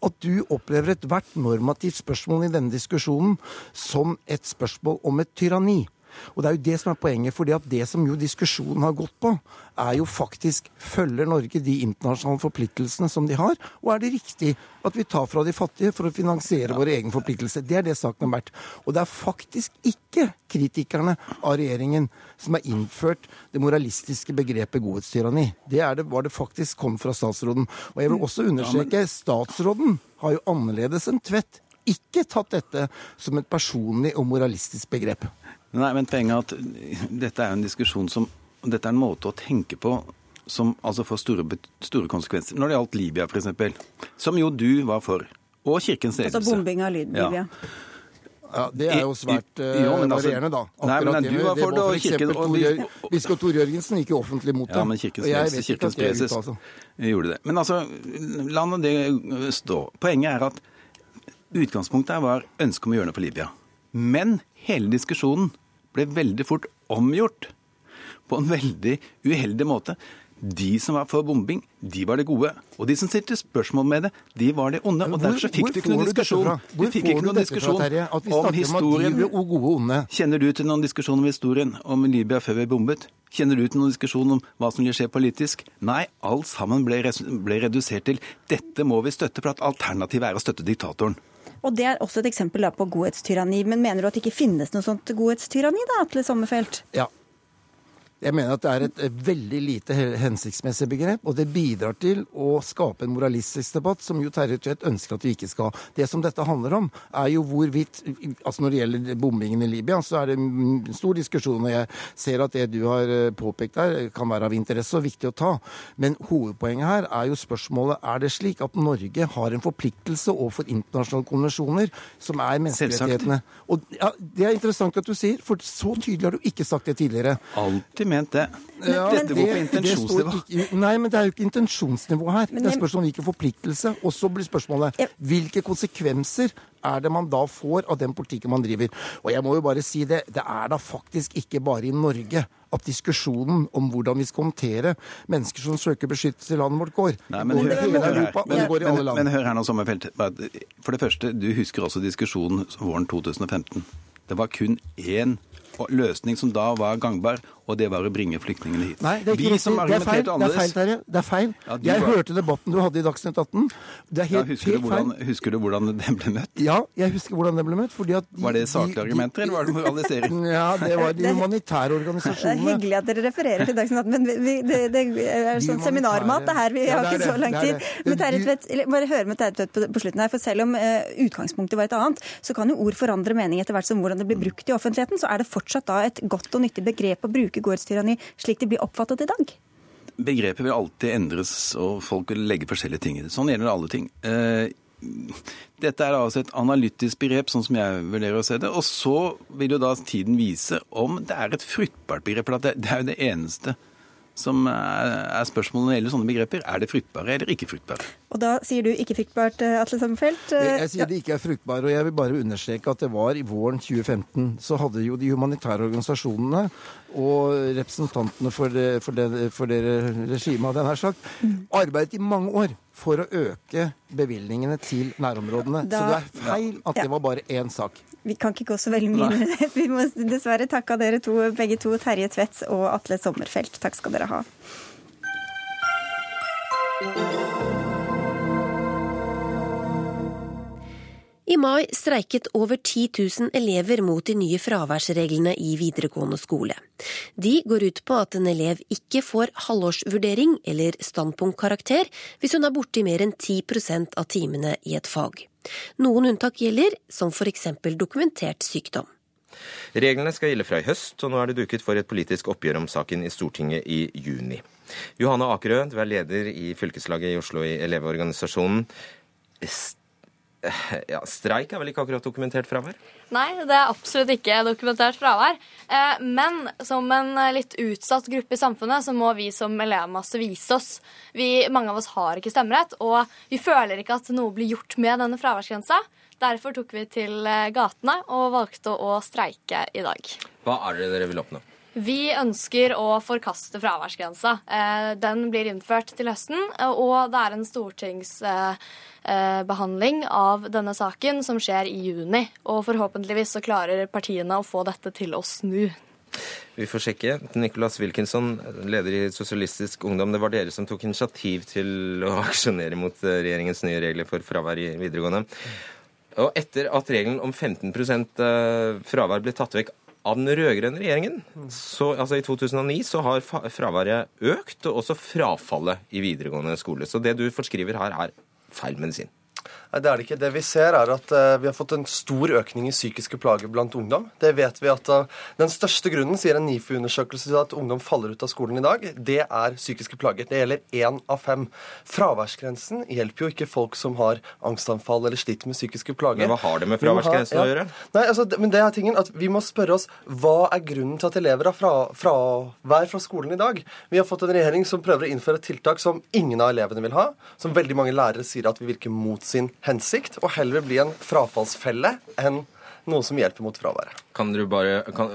J: at du opplever ethvert normativt spørsmål i denne diskusjonen som et spørsmål om et tyranni. Og det er jo det som er poenget. fordi at det som jo diskusjonen har gått på, er jo faktisk følger Norge de internasjonale forpliktelsene som de har, og er det riktig at vi tar fra de fattige for å finansiere våre egne forpliktelser? Det er det saken har vært. Og det er faktisk ikke kritikerne av regjeringen som har innført det moralistiske begrepet godhetstyranni. Det, det var det faktisk kom fra statsråden. Og jeg vil også understreke, statsråden har jo annerledes enn Tvedt ikke tatt dette som et personlig og moralistisk begrep.
I: Nei, men poenget er at dette er en diskusjon som Dette er en måte å tenke på som altså får store, store konsekvenser. Når det gjaldt Libya, f.eks., som jo du var for, Og Kirkens ledelse.
C: Altså bombing av Libya. Ja.
J: Ja, Det er jo svært uh, jo, altså, varierende, da.
I: Akkurat nei, men du var for det, og Kirken...
J: Tor, Biskop Tor Jørgensen gikk jo offentlig mot det.
I: Ja, men Kirkens, kirkens preses gjorde det. Men altså, la nå det stå. Poenget er at utgangspunktet her var ønsket om å gjøre noe for Libya. Men hele diskusjonen ble veldig fort omgjort på en veldig uheldig måte. De som var for bombing, de var det gode. Og de som stilte spørsmål med det, de var det onde. og Derfor fikk du ikke noen diskusjon,
J: hvor fikk ikke noen diskusjon om historien. Om gode, onde.
I: Kjenner du til noen diskusjon om historien om Libya før vi bombet? Kjenner du til noen diskusjon om hva som vil skje politisk? Nei, alt sammen ble, ble redusert til dette må vi støtte, for at alternativet er å støtte diktatoren.
C: Og Det er også et eksempel på godhetstyranni. Men mener du at det ikke finnes noe sånt godhetstyranni, da, Atle Sommerfelt?
J: Ja, jeg mener at det er et, veldig lite hensiktsmessig begrep, og det bidrar til å skape en moralistisk debatt som jo Terje Tvedt ønsker at vi ikke skal ha. Det som dette handler om, er jo hvorvidt altså Når det gjelder bombingen i Libya, så er det en stor diskusjon, og jeg ser at det du har eh, påpekt der, kan være av interesse og viktig å ta. Men hovedpoenget her er jo spørsmålet er det slik at Norge har en forpliktelse overfor internasjonale konvensjoner som er menneskerettighetene. Og ja, Det er interessant at du sier, for så tydelig har du ikke sagt det tidligere.
I: Alltid ment det. Ja, Dette går på intensjonsnivå.
J: nei, men det er jo ikke intensjonsnivå her. det er spørsmål om hvilken forpliktelse. Og så blir spørsmålet hvilke konsekvenser er det man da får av den politikken man driver. Og jeg må jo bare si det, det er da faktisk ikke bare i Norge at diskusjonen om hvordan vi skal håndtere mennesker som søker beskyttelse i landet vårt, går.
I: Nei, men, hør, hele Europa, men, går i alle land. Men, men hør her nå, Sommerfelt. For det første, du husker også diskusjonen våren 2015. Det var kun én løsning som da var gangbar, og det var å bringe flyktningene hit.
J: Nei, det er ikke. Det er feil, det er feil, Terje. Det er feil. Ja, jeg var... hørte debatten du hadde i Dagsnytt 18. Det er helt, ja,
I: husker, helt du hvordan, husker, du hvordan, den ble møtt?
J: Ja, jeg husker hvordan den ble møtt. De,
I: var det saklige argumenter, eller var det moralisering? [LAUGHS]
J: ja, det var de humanitære organisasjonene.
C: Det er hyggelig at dere refererer til Dagsnytt 18, men vi, det, det, er sånn seminarmat det her. Vi har ikke så lang tid. Men Tvedt, bare høre med Terje Tvedt på, på, slutten her, for selv om uh, utgangspunktet var et annet, så kan jo ord forandre mening etter hvert som hvordan det blir brukt i offentligheten. Så er det fortsatt da et godt og nyttig begrep å bruke gårdstyranni slik det blir oppfattet i dag?
I: Begrepet vil alltid endres, og folk vil legge forskjellige ting i det. Sånn gjelder det alle ting. Eh, dette er altså et analytisk begrep, sånn som jeg vurderer å se det. Og så vil jo da tiden vise om det er et fruktbart begrep. For det er jo det eneste som er spørsmålet når det gjelder sånne begreper. Er det fruktbare eller ikke fruktbare?
C: Og da sier du ikke fruktbart, eh, Atle Sommerfelt?
J: Jeg, sier det ikke er fruktbare, og jeg vil bare understreke at det var i våren 2015. Så hadde jo de humanitære organisasjonene og representantene for det, for det, for det regimet, hadde jeg nær sagt, mm. arbeidet i mange år for å øke bevilgningene til nærområdene. Da, så det er feil at ja. det var bare én sak.
C: Vi kan ikke gå så veldig mye med det. Vi må dessverre takke dere to, begge to, Terje Tvedt og Atle Sommerfelt. Takk skal dere ha.
A: I mai streiket over 10 000 elever mot de nye fraværsreglene i videregående skole. De går ut på at en elev ikke får halvårsvurdering eller standpunktkarakter hvis hun er borte i mer enn 10 av timene i et fag. Noen unntak gjelder, som f.eks. dokumentert sykdom.
K: Reglene skal gjelde fra i høst, og nå er det duket for et politisk oppgjør om saken i Stortinget i juni. Johanne Akerø, du er leder i fylkeslaget i Oslo i Elevorganisasjonen [LAUGHS] ja, Streik er vel ikke akkurat dokumentert fravær?
L: Nei, det er absolutt ikke dokumentert fravær. Eh, men som en litt utsatt gruppe i samfunnet, så må vi som elevmasse vise oss. Vi, mange av oss har ikke stemmerett, og vi føler ikke at noe blir gjort med denne fraværsgrensa. Derfor tok vi til eh, gatene og valgte å streike i dag.
K: Hva er det dere vil oppnå?
L: Vi ønsker å forkaste fraværsgrensa. Eh, den blir innført til høsten, og det er en stortingsbehandling av denne saken som skjer i juni. Og forhåpentligvis så klarer partiene å få dette til å snu.
K: Vi får sjekke. Nicholas Wilkinson, leder i Sosialistisk Ungdom. Det var dere som tok initiativ til å aksjonere mot eh, regjeringens nye regler for fravær i videregående. Og etter at regelen om 15 eh, fravær ble tatt vekk av den rød-grønne regjeringen, så, altså i 2009, så har fraværet økt, og også frafallet i videregående skole. Så det du forskriver her, er feil medisin.
M: Nei, det er det ikke. Det vi ser, er at uh, vi har fått en stor økning i psykiske plager blant ungdom. Det vet vi at uh, Den største grunnen, sier en NIFU-undersøkelse til at ungdom faller ut av skolen i dag, det er psykiske plager. Det gjelder én av fem. Fraværsgrensen hjelper jo ikke folk som har angstanfall eller sliter med psykiske plager.
K: Men hva har det med fraværsgrensen ja. å gjøre?
M: Nei, altså, men det er tingen at Vi må spørre oss hva er grunnen til at elever har fra, fravær fra skolen i dag. Vi har fått en regjering som prøver å innføre tiltak som ingen av elevene vil ha, som veldig mange lærere sier at vi virker mot sin hensikt, og heller bli en frafallsfelle enn noe som hjelper mot fraværet.
K: Kan du bare kan,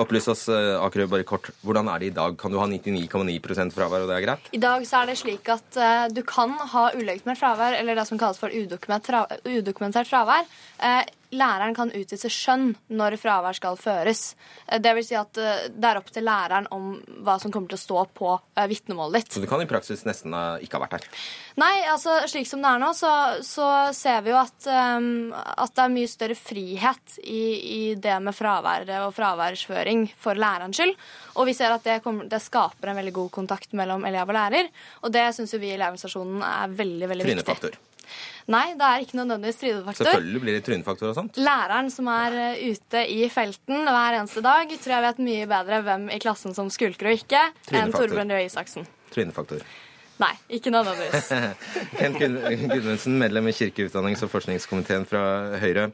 K: opplyse oss eh, Akerø, bare kort, hvordan er det i dag? Kan du ha 99,9 fravær, og det er greit?
L: I dag så er det slik at uh, du kan ha ulegitimert fravær, eller det som kalles for udokumentert fravær. Uh, læreren kan utvise skjønn når fravær skal føres. Eh, det vil si at eh, det er opp til læreren om hva som kommer til å stå på eh, vitnemålet ditt.
K: Så du kan i praksis nesten ikke ha vært her?
L: Nei, altså slik som det er nå, så, så ser vi jo at, um, at, det er mye større frihet i, i det med fravær og fraværsføring for lærerens skyld. Og vi ser at det, kommer, det, skaper en veldig god kontakt mellom elev og lærer. Og det syns vi i Elevorganisasjonen er veldig, veldig viktig. Nei, det er ikke noe nødvendigvis trynefaktor.
K: Selvfølgelig blir det trynefaktor og sånt.
L: Læreren som er eh, ute i felten hver eneste dag, tror jeg vet mye bedre hvem i klassen som skulker og ikke, enn Torbjørn Røe Isaksen.
K: Trynefaktor.
L: Nei, ikke nødvendigvis. [LAUGHS]
K: Kent Gudmundsen, medlem i kirke-, utdannings- og forskningskomiteen fra Høyre.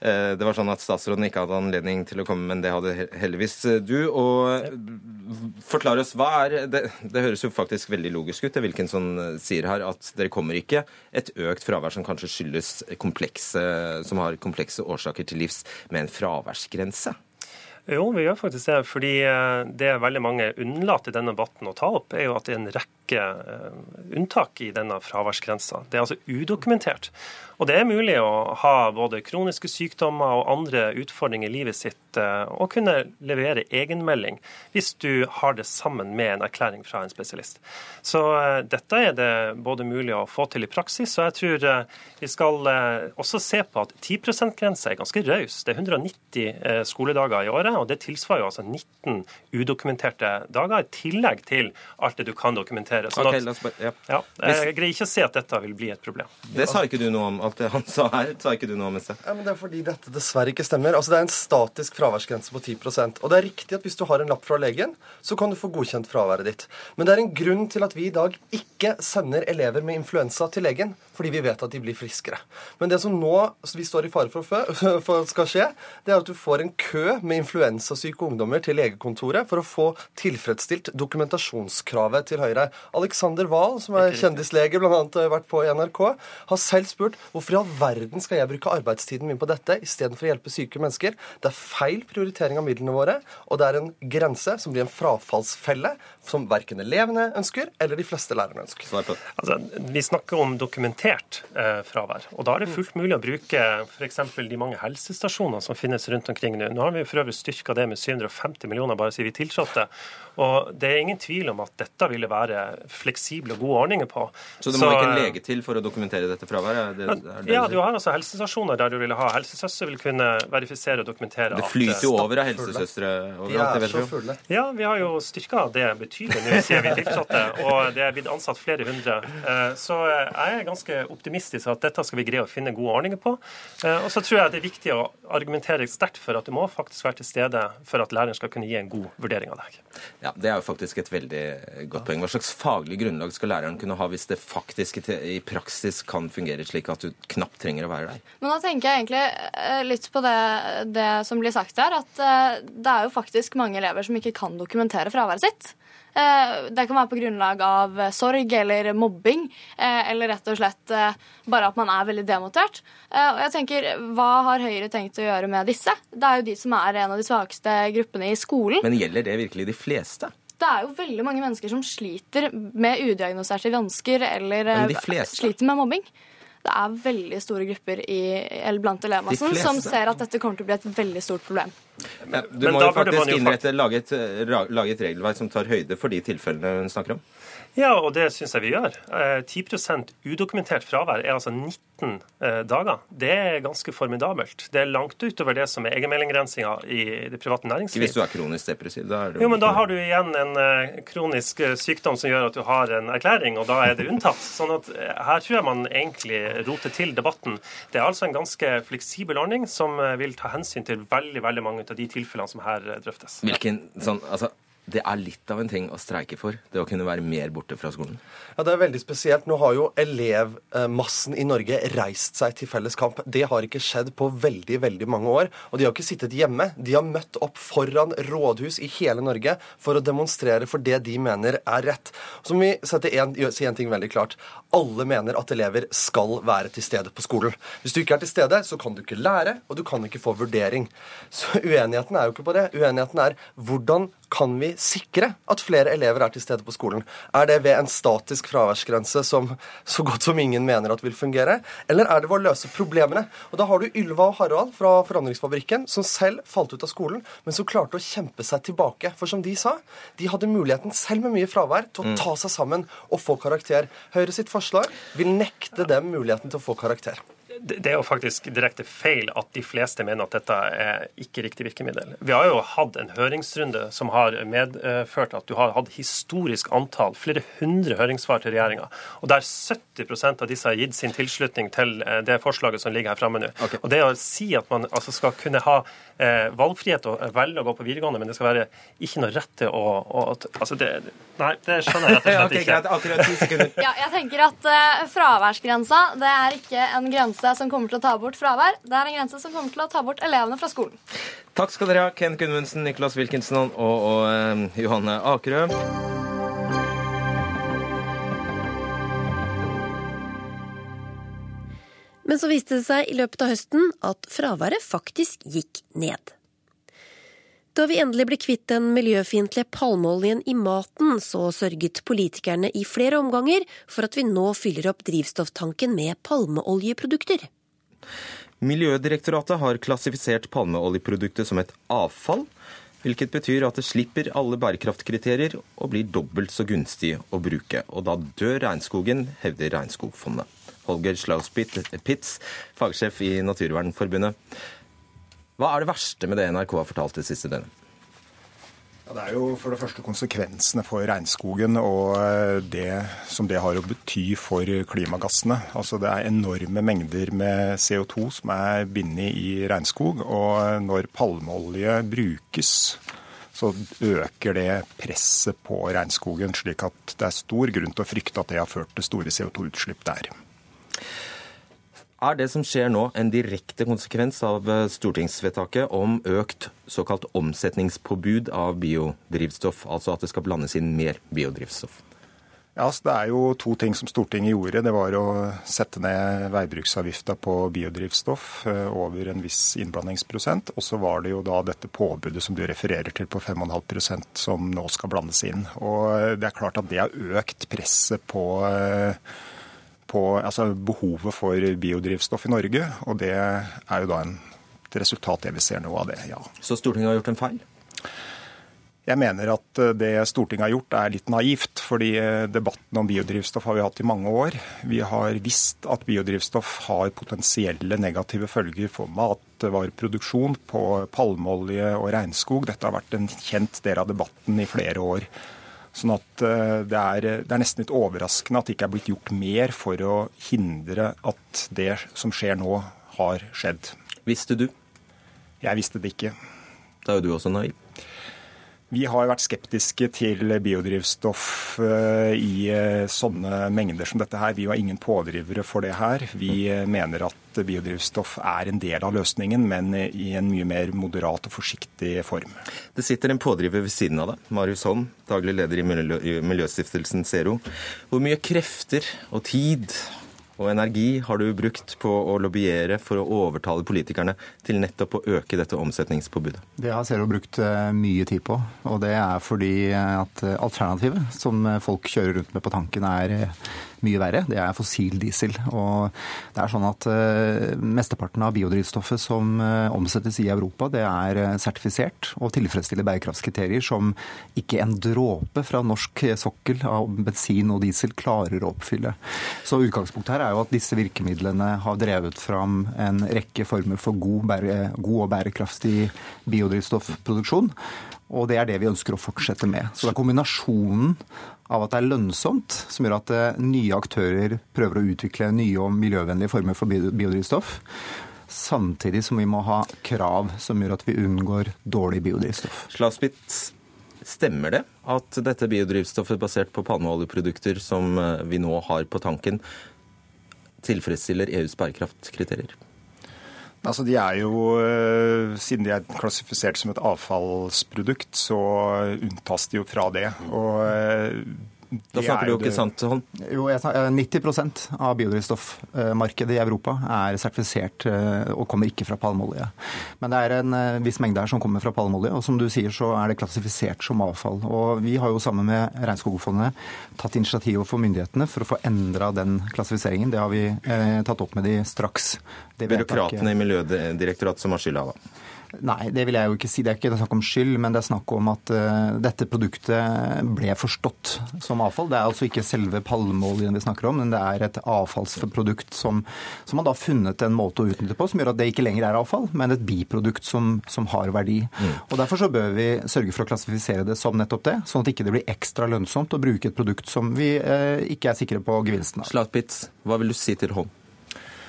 K: Eh, det var sånn at Statsråden ikke hadde anledning til å komme, men det hadde heldigvis du. Og forklar oss, hva er Det, det høres jo faktisk veldig logisk ut, det Wilkinson sier her, at dere kommer ikke et økt fravær som kanskje skyldes komplekse, som har komplekse årsaker til livs, med en fraværsgrense?
N: Jo, vi gjør faktisk det. Fordi eh, det veldig mange unnlater i denne debatten å ta opp, er jo at det er en rekke eh, unntak i denne fraværsgrensa. Det er altså udokumentert. Og det er mulig å ha både kroniske sykdommer og andre utfordringer i livet sitt eh, og kunne levere egenmelding hvis du har det sammen med en erklæring fra en spesialist. Så uh, dette er det både mulig å få til i praksis, og jeg tror uh, vi skal også se på at 10 %-grensa er ganske raus. Det er 190 skoledager i året, og det tilsvarer jo altså 19 udokumenterte dager, i tillegg til alt det du kan dokumentere.
K: Så okay, bare, ja.
N: Ja, jeg greier ikke å se at dette vil bli et problem.
K: Det sa ikke du noe om alt det han sa her, sa ikke du noe om i sted.
M: Ja, men Det er fordi dette dessverre ikke stemmer. Altså Det er en statisk fraværsgrense på 10% Og det er riktig at hvis du har en lapp fra legen, så kan du få godkjent fraværet ditt. Men det er en grunn til at vi i dag ikke sender elever med influensa til legen, fordi vi vet at de blir friskere. Men det som nå vi står i fare for, [LAUGHS] for skal skje, det er at du får en kø med influensasyke ungdommer til legekontoret for å få tilfredsstilt dokumentasjonskravet til Høyre. Alexander Wahl, som er kjendislege, bl.a. vært på i NRK, har selv spurt hvorfor i all verden skal jeg bruke arbeidstiden min på dette istedenfor å hjelpe syke mennesker. Det er feil prioritering av midlene våre, og det er en grense som blir en frafallsfelle som verken elevene ønsker eller de fleste lærerne ønsker.
N: Altså, vi snakker om dokumentert eh, fravær. Og Da er det fullt mulig å bruke f.eks. de mange helsestasjonene som finnes rundt omkring nå. Nå har vi for øvrig styrka det med 750 millioner bare siden vi tiltrådte. Og Det er ingen tvil om at dette ville være fleksible og gode ordninger på.
K: Så det må Så, ikke en lege til for å dokumentere dette fraværet? Det,
N: det ja, du har altså helsestasjoner der du vil ha helsesøster vil kunne verifisere og dokumentere
K: Det flyter jo over av helsesøstre overalt,
N: Ja, Ja, vi har jo styrka det betydelig nå siden vi tiltrådte, og det er blitt ansatt flere hundre. Eh, så jeg er ganske optimistisk at dette skal vi greie å finne gode ordninger på. Eh, og så tror jeg det er viktig å argumentere sterkt for at du må faktisk være til stede for at læreren skal kunne gi en god vurdering av deg.
K: Ja, Det er jo faktisk et veldig godt poeng. Hva slags faglig grunnlag skal læreren kunne ha hvis det faktisk i praksis kan fungere slik at du knapt trenger å være der?
L: Men da tenker jeg egentlig eh, litt på det, det som blir sagt her, at eh, det er jo faktisk mange elever som ikke kan dokumentere fraværet sitt. Eh, det kan være på grunnlag av sorg eller mobbing, eller rett og slett bare at man er veldig demotivert. Og jeg tenker, Hva har Høyre tenkt å gjøre med disse? Det er jo de som er en av de svakeste gruppene i skolen.
K: Men gjelder det virkelig de fleste?
L: Det er jo veldig mange mennesker som sliter med udiagnoserte vansker eller sliter med mobbing det er veldig store grupper i, blant elevmassen som ser at dette kommer til å bli et veldig stort problem.
K: Men, du må jo faktisk innrette, lage et, lage et regelverk som tar høyde for de tilfellene hun snakker om.
N: Ja, og det syns jeg vi gjør. 10 eh, udokumentert fravær er altså 19 eh, dager. Det er ganske formidabelt. Det er langt utover det som er egenmeldinggrensinga i det private næringsliv.
K: Hvis du er kronisk depressiv, da er
N: det Jo, men da har du igjen en eh, kronisk sykdom som gjør at du har en erklæring, og da er det unntatt. Sånn at her tror jeg man egentlig roter til debatten. Det er altså en ganske fleksibel ordning som vil ta hensyn til veldig, veldig mange av de tilfellene som her drøftes.
K: Hvilken sånn, altså det er litt av en ting å streike for, det å kunne være mer borte fra skolen?
M: Ja, Det er veldig spesielt. Nå har jo elevmassen i Norge reist seg til felles kamp. Det har ikke skjedd på veldig veldig mange år. Og de har ikke sittet hjemme. De har møtt opp foran rådhus i hele Norge for å demonstrere for det de mener er rett. Så må vi sette en, si en ting veldig klart. Alle mener at elever skal være til stede på skolen. Hvis du ikke er til stede, så kan du ikke lære, og du kan ikke få vurdering. Så uenigheten er jo ikke på det. Uenigheten er hvordan kan vi sikre at flere elever er til stede på skolen? Er det ved en statisk fraværsgrense som så godt som ingen mener at vil fungere? Eller er det ved å løse problemene? Og Da har du Ylva og Harald fra Forandringsfabrikken, som selv falt ut av skolen, men som klarte å kjempe seg tilbake. For som de sa, de hadde muligheten, selv med mye fravær, til å mm. ta seg sammen og få karakter. Høyre sitt forslag vil nekte dem muligheten til å få karakter
N: det er jo faktisk direkte feil at de fleste mener at dette er ikke riktig virkemiddel. Vi har jo hatt en høringsrunde som har medført at du har hatt historisk antall, flere hundre høringssvar til regjeringa, og der 70% av disse har gitt sin tilslutning til eh, det forslaget som ligger her framme nå. Okay. Og det å si at man altså skal kunne ha valgfrihet og velge å gå på videregående, men det skal være ikke noe rett til å, å altså det, Nei, det skjønner jeg rett og slett [LAUGHS] ikke.
K: okay, Akkurat ti sekunder.
L: Ja, jeg tenker at uh, fraværsgrensa det er ikke en grense som kommer til å ta bort fravær. Det er en grense som kommer til å ta bort elevene fra skolen.
K: Takk skal dere ha, Ken Gunvundsen, Nicholas Wilkinson og, og uh, Johanne Akerø.
A: Men så viste det seg i løpet av høsten at fraværet faktisk gikk ned. Da vi endelig ble kvitt den miljøfiendtlige palmeoljen i maten, så sørget politikerne i flere omganger for at vi nå fyller opp drivstofftanken med palmeoljeprodukter.
K: Miljødirektoratet har klassifisert palmeoljeproduktet som et avfall, hvilket betyr at det slipper alle bærekraftkriterier og blir dobbelt så gunstig å bruke. Og da dør regnskogen, hevder Regnskogfondet. Holger Schlaus-Pitz, fagsjef i Naturvernforbundet. Hva er det verste med det NRK har fortalt det siste døgnet?
O: Ja, det er jo for det første konsekvensene for regnskogen og eh, det som det har å bety for klimagassene. Altså Det er enorme mengder med CO2 som er bindet i regnskog. Og når palmeolje brukes, så øker det presset på regnskogen, slik at det er stor grunn til å frykte at det har ført til store CO2-utslipp der.
K: Er det som skjer nå en direkte konsekvens av eh, stortingsvedtaket om økt såkalt omsetningspåbud av biodrivstoff, altså at det skal blandes inn mer biodrivstoff?
O: Ja, så Det er jo to ting som Stortinget gjorde. Det var å sette ned veibruksavgifta på biodrivstoff eh, over en viss innblandingsprosent. Og så var det jo da dette påbudet som du refererer til på 5,5% som nå skal blandes inn. Og det er klart at det har økt presset på eh, på altså behovet for biodrivstoff i Norge. Og det er jo da en, et resultat det vi ser nå av det, ja.
K: Så Stortinget har gjort en feil?
O: Jeg mener at eh, det Stortinget har gjort er litt naivt, fordi eh, debatten om biodrivstoff har vi hatt i mange år. Vi har visst at biodrivstoff har potensielle negative følger for matvareproduksjon på palmeolje og regnskog. Dette har vært en kjent del av debatten i flere år. Sånn at eh, det er, det er, nesten litt overraskende at det ikke er blitt gjort mer for å hindre at det som skjer nå, har skjedd.
K: Visste du?
O: Jeg visste det ikke.
K: Da er jo du også naiv.
O: Vi har vært skeptiske til biodrivstoff eh, i eh, sånne mengder som dette her. Vi var ingen pådrivere for det her. Vi eh, mener at biodrivstoff er en del av løsningen, men i en mye mer moderat og forsiktig form.
K: Det sitter en pådriver ved siden av deg, Marius Holm, daglig leder i Miljøstiftelsen Zero. Hvor mye krefter og tid og energi har du brukt på å lobbyere for å overtale politikerne til nettopp å øke dette omsetningspåbudet?
P: Det har Zero brukt eh, mye tid på. Og det er fordi at alternativet som folk kjører rundt med på tanken, er mye verre. Det er fossil diesel. Og det er sånn at uh, Mesteparten av biodrivstoffet som uh, omsettes i Europa, det er uh, sertifisert og tilfredsstiller bærekraftskriterier som ikke en dråpe fra norsk sokkel av bensin og diesel klarer å oppfylle. Så utgangspunktet her er jo at disse virkemidlene har drevet fram en rekke former for god, god og bærekraftig biodrivstoffproduksjon. Og det er det vi ønsker å fortsette med. Så det er kombinasjonen av at det er lønnsomt, som gjør at eh, nye aktører prøver å utvikle nye og miljøvennlige former for biodrivstoff. Samtidig som vi må ha krav som gjør at vi unngår dårlig biodrivstoff.
K: Slasbit, stemmer det at dette biodrivstoffet basert på palmeoljeprodukter som eh, vi nå har på tanken, tilfredsstiller EUs bærekraftkriterier?
O: Altså, de er jo, eh, Siden de er klassifisert som et avfallsprodukt, så unntas de jo fra det. Og eh,
K: da snakker du jo ikke sant, Holm?
P: Jo, 90 eh, av biodrivstoffmarkedet i Europa er sertifisert eh, og kommer ikke fra palmeolje. Men det er en eh, viss mengde her som kommer fra palmeolje, og som du sier så er det klassifisert som avfall. Og vi har jo sammen med Regnskogfondet tatt initiativ overfor myndighetene for å få endra den klassifiseringen. Det har vi eh, tatt opp med de straks.
K: Byråkratene i Miljødirektoratet som har skylda, da?
P: Nei, det vil jeg jo ikke si. Det er ikke snakk om skyld, men det er snakk om at uh, dette produktet ble forstått som avfall. Det er altså ikke selve palmeoljen vi snakker om, men det er et avfallsprodukt som, som man da har funnet en måte å utnytte på som gjør at det ikke lenger er avfall, men et biprodukt som, som har verdi. Mm. Og Derfor så bør vi sørge for å klassifisere det som nettopp det, sånn at det ikke blir ekstra lønnsomt å bruke et produkt som vi uh, ikke er sikre på gevinsten av.
K: Slatpitz, hva vil du si til Hånd?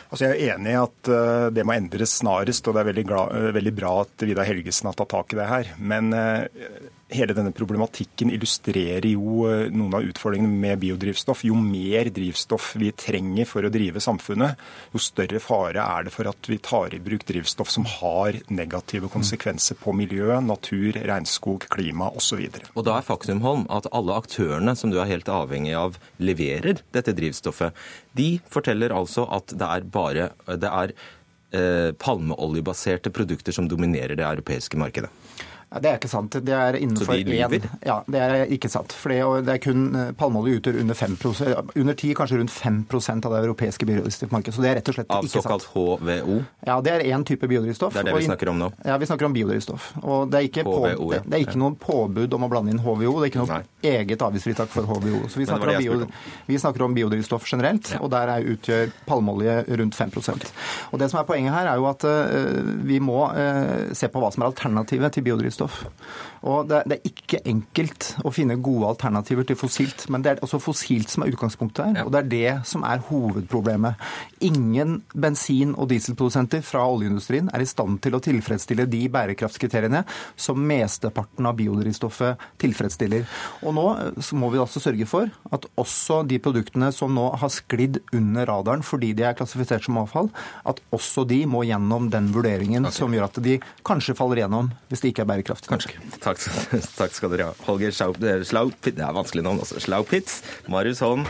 O: Altså jeg er enig i at eh, det må endres snarest, og det er veldig, glad, eh, veldig bra at Vidar Helgesen har tatt tak i det her. Men eh, hele denne problematikken illustrerer jo eh, noen av utfordringene med biodrivstoff. Jo mer drivstoff vi trenger for å drive samfunnet, jo større fare er det for at vi tar i bruk drivstoff som har negative konsekvenser på miljø, natur, regnskog, klima osv. Og
K: da er faktum, Holm, at alle aktørene som du er helt avhengig av, leverer dette drivstoffet. De forteller altså at det er bare det er eh, palmeoljebaserte produkter som dominerer det europeiske markedet.
P: Ja, det er ikke sant. Det er innenfor
K: Så de lyver?
P: Ja, det er ikke sant. For det, er kun eh, palmeolje utgjør under 5 under 10, kanskje rundt 5% av det europeiske biodrivstoffmarkedet. Så det er rett og slett
K: Av
P: ikke sant.
K: Av såkalt HVO?
P: Ja, det er én type biodrivstoff.
K: Det er det vi snakker om nå?
P: Ja, vi snakker om biodrivstoff. Og det er ikke, HVO, på, det, det er ikke noe påbud om å blande inn HVO. Det er ikke noe Nei. eget avgiftsfritak for HVO. Så vi snakker, om, bio, vi snakker om biodrivstoff generelt, ja. og der er, utgjør palmeolje rundt 5 okay. Og det som er Poenget her er jo at uh, vi må uh, se på hva som er alternativet til biodrivstoff. Og det, det, er ikke enkelt å finne gode alternativer til fossilt, men det er altså fossilt som er utgangspunktet her. Og det er det som er hovedproblemet. Ingen bensin- og dieselprodusenter fra oljeindustrien er i stand til å tilfredsstille de bærekraftskriteriene som mesteparten av biodrivstoffet tilfredsstiller. Og nå må vi altså sørge for at også de produktene som nå har sklidd under radaren fordi de er klassifisert som avfall, at også de må gjennom den vurderingen okay. som gjør at de kanskje faller gjennom hvis de ikke er bærekraftig.
K: Kanskje. Takk, [LAUGHS] takk, skal dere ha. Holger Schlaupitz, det er vanskelig navn, altså. Schlaupitz, Marius Holm.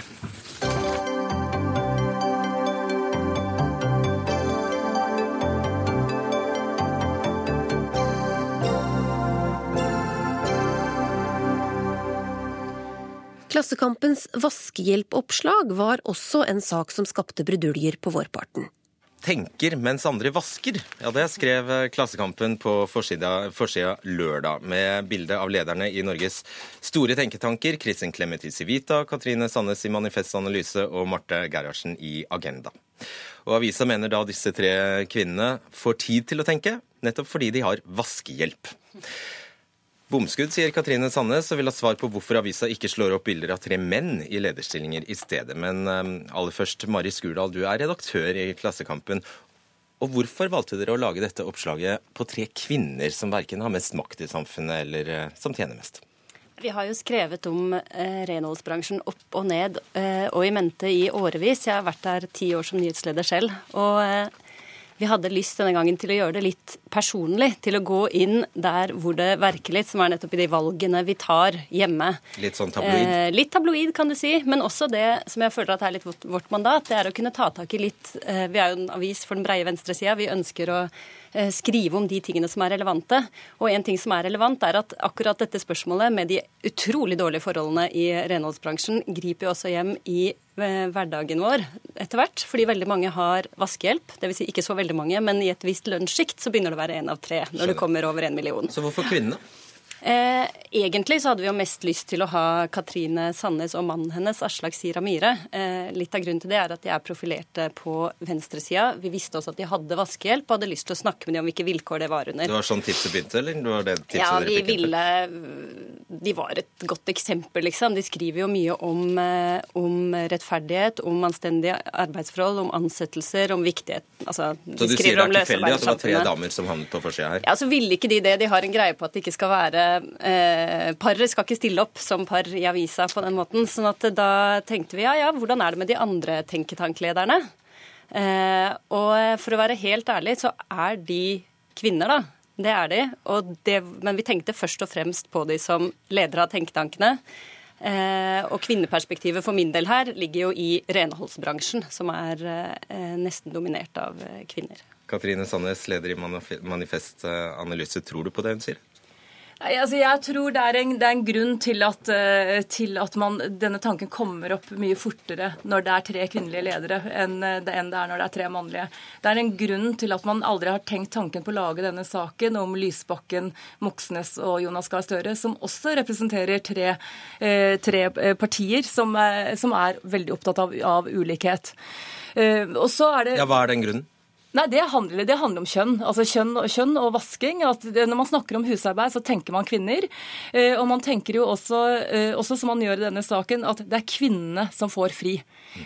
A: Klassekampens vaskehjelpoppslag var også en sak som skapte bruduljer på vårparten
K: tenker mens andre vasker. Ja, Det skrev Klassekampen på forsida, lørdag, med bilde av lederne i Norges store tenketanker, Kristin Clemet i Civita, Katrine Sandnes i Manifest Analyse og Marte Gerhardsen i Agenda. Og Avisa mener da disse tre kvinnene får tid til å tenke, nettopp fordi de har vaskehjelp. Bomskudd, sier Katrine Sandnes, og vil ha svar på hvorfor avisa ikke slår opp bilder av tre menn i lederstillinger i stedet. Men um, aller først, Mari Skurdal, du er redaktør i Klassekampen. Og hvorfor valgte dere å lage dette oppslaget på tre kvinner som verken har mest makt i samfunnet eller uh, som tjener mest?
Q: Vi har jo skrevet om eh, renholdsbransjen opp og ned eh, og i mente i årevis. Jeg har vært der ti år som nyhetsleder selv. Og eh, vi hadde lyst denne gangen til å gjøre det litt personlig til å gå inn der hvor det verker litt, som er nettopp i de valgene vi tar hjemme.
K: Litt sånn tabloid? Eh,
Q: litt tabloid, kan du si. Men også det som jeg føler at er litt vårt, vårt mandat, det er å kunne ta tak i litt eh, Vi er jo en avis for den breie venstresida. Vi ønsker å skrive om de tingene som er relevante. Og en ting som er relevant, er at akkurat dette spørsmålet med de utrolig dårlige forholdene i renholdsbransjen griper jo også hjem i hverdagen vår etter hvert, fordi veldig mange har vaskehjelp. Dvs. Si ikke så veldig mange, men i et visst lønnssjikt så begynner det å være én av tre når det kommer over en million.
K: Så hvorfor kvinnene?
Q: Eh, egentlig så hadde vi jo mest lyst til å ha Katrine Sandnes og mannen hennes, Aslak Sira Myhre. Eh, litt av grunnen til det er at de er profilerte på venstresida. Vi visste også at de hadde vaskehjelp og hadde lyst til å snakke med dem om hvilke vilkår det var under.
K: Det var sånn tipset begynte, eller? Det var det tipset
Q: ja,
K: de
Q: ville De var et godt eksempel, liksom. De skriver jo mye om, eh, om rettferdighet, om anstendige arbeidsforhold, om ansettelser, om viktighet
K: altså, Så du sier det er tilfeldig at det var tre damer som havnet på forsida her?
Q: Ja, så ville ikke de det. De har en greie på at det ikke skal være eh, paret skal ikke stille opp som par i avisa på den måten. sånn at da tenkte vi ja, ja, hvordan er det med de andre tenketanklederne? Eh, og for å være helt ærlig, så er de kvinner, da. Det er de. Det, men vi tenkte først og fremst på de som ledere av tenketankene. Eh, og kvinneperspektivet for min del her ligger jo i renholdsbransjen, som er eh, nesten dominert av eh, kvinner.
K: Katrine Sandnes, leder i Manifest Analyse. Tror du på det hun sier?
R: Altså jeg tror det er en, det er en grunn til at, uh, til at man, denne tanken kommer opp mye fortere når det er tre kvinnelige ledere enn det, enn det er når det er tre mannlige. Det er en grunn til at man aldri har tenkt tanken på å lage denne saken om Lysbakken, Moxnes og Jonas Gahr Støre, som også representerer tre, uh, tre eh, partier som, uh, som, er veldig opptatt av, av ulikhet.
K: og så er det... Ja, Hva er den grunnen?
R: Nei, det handler, det handler, om kjønn. Altså kjønn, kjønn og vasking. når man snakker om husarbeid, så tenker man kvinner. Eh, og man tenker jo også, eh, også, som man gjør i denne saken, at det er kvinnene som får fri.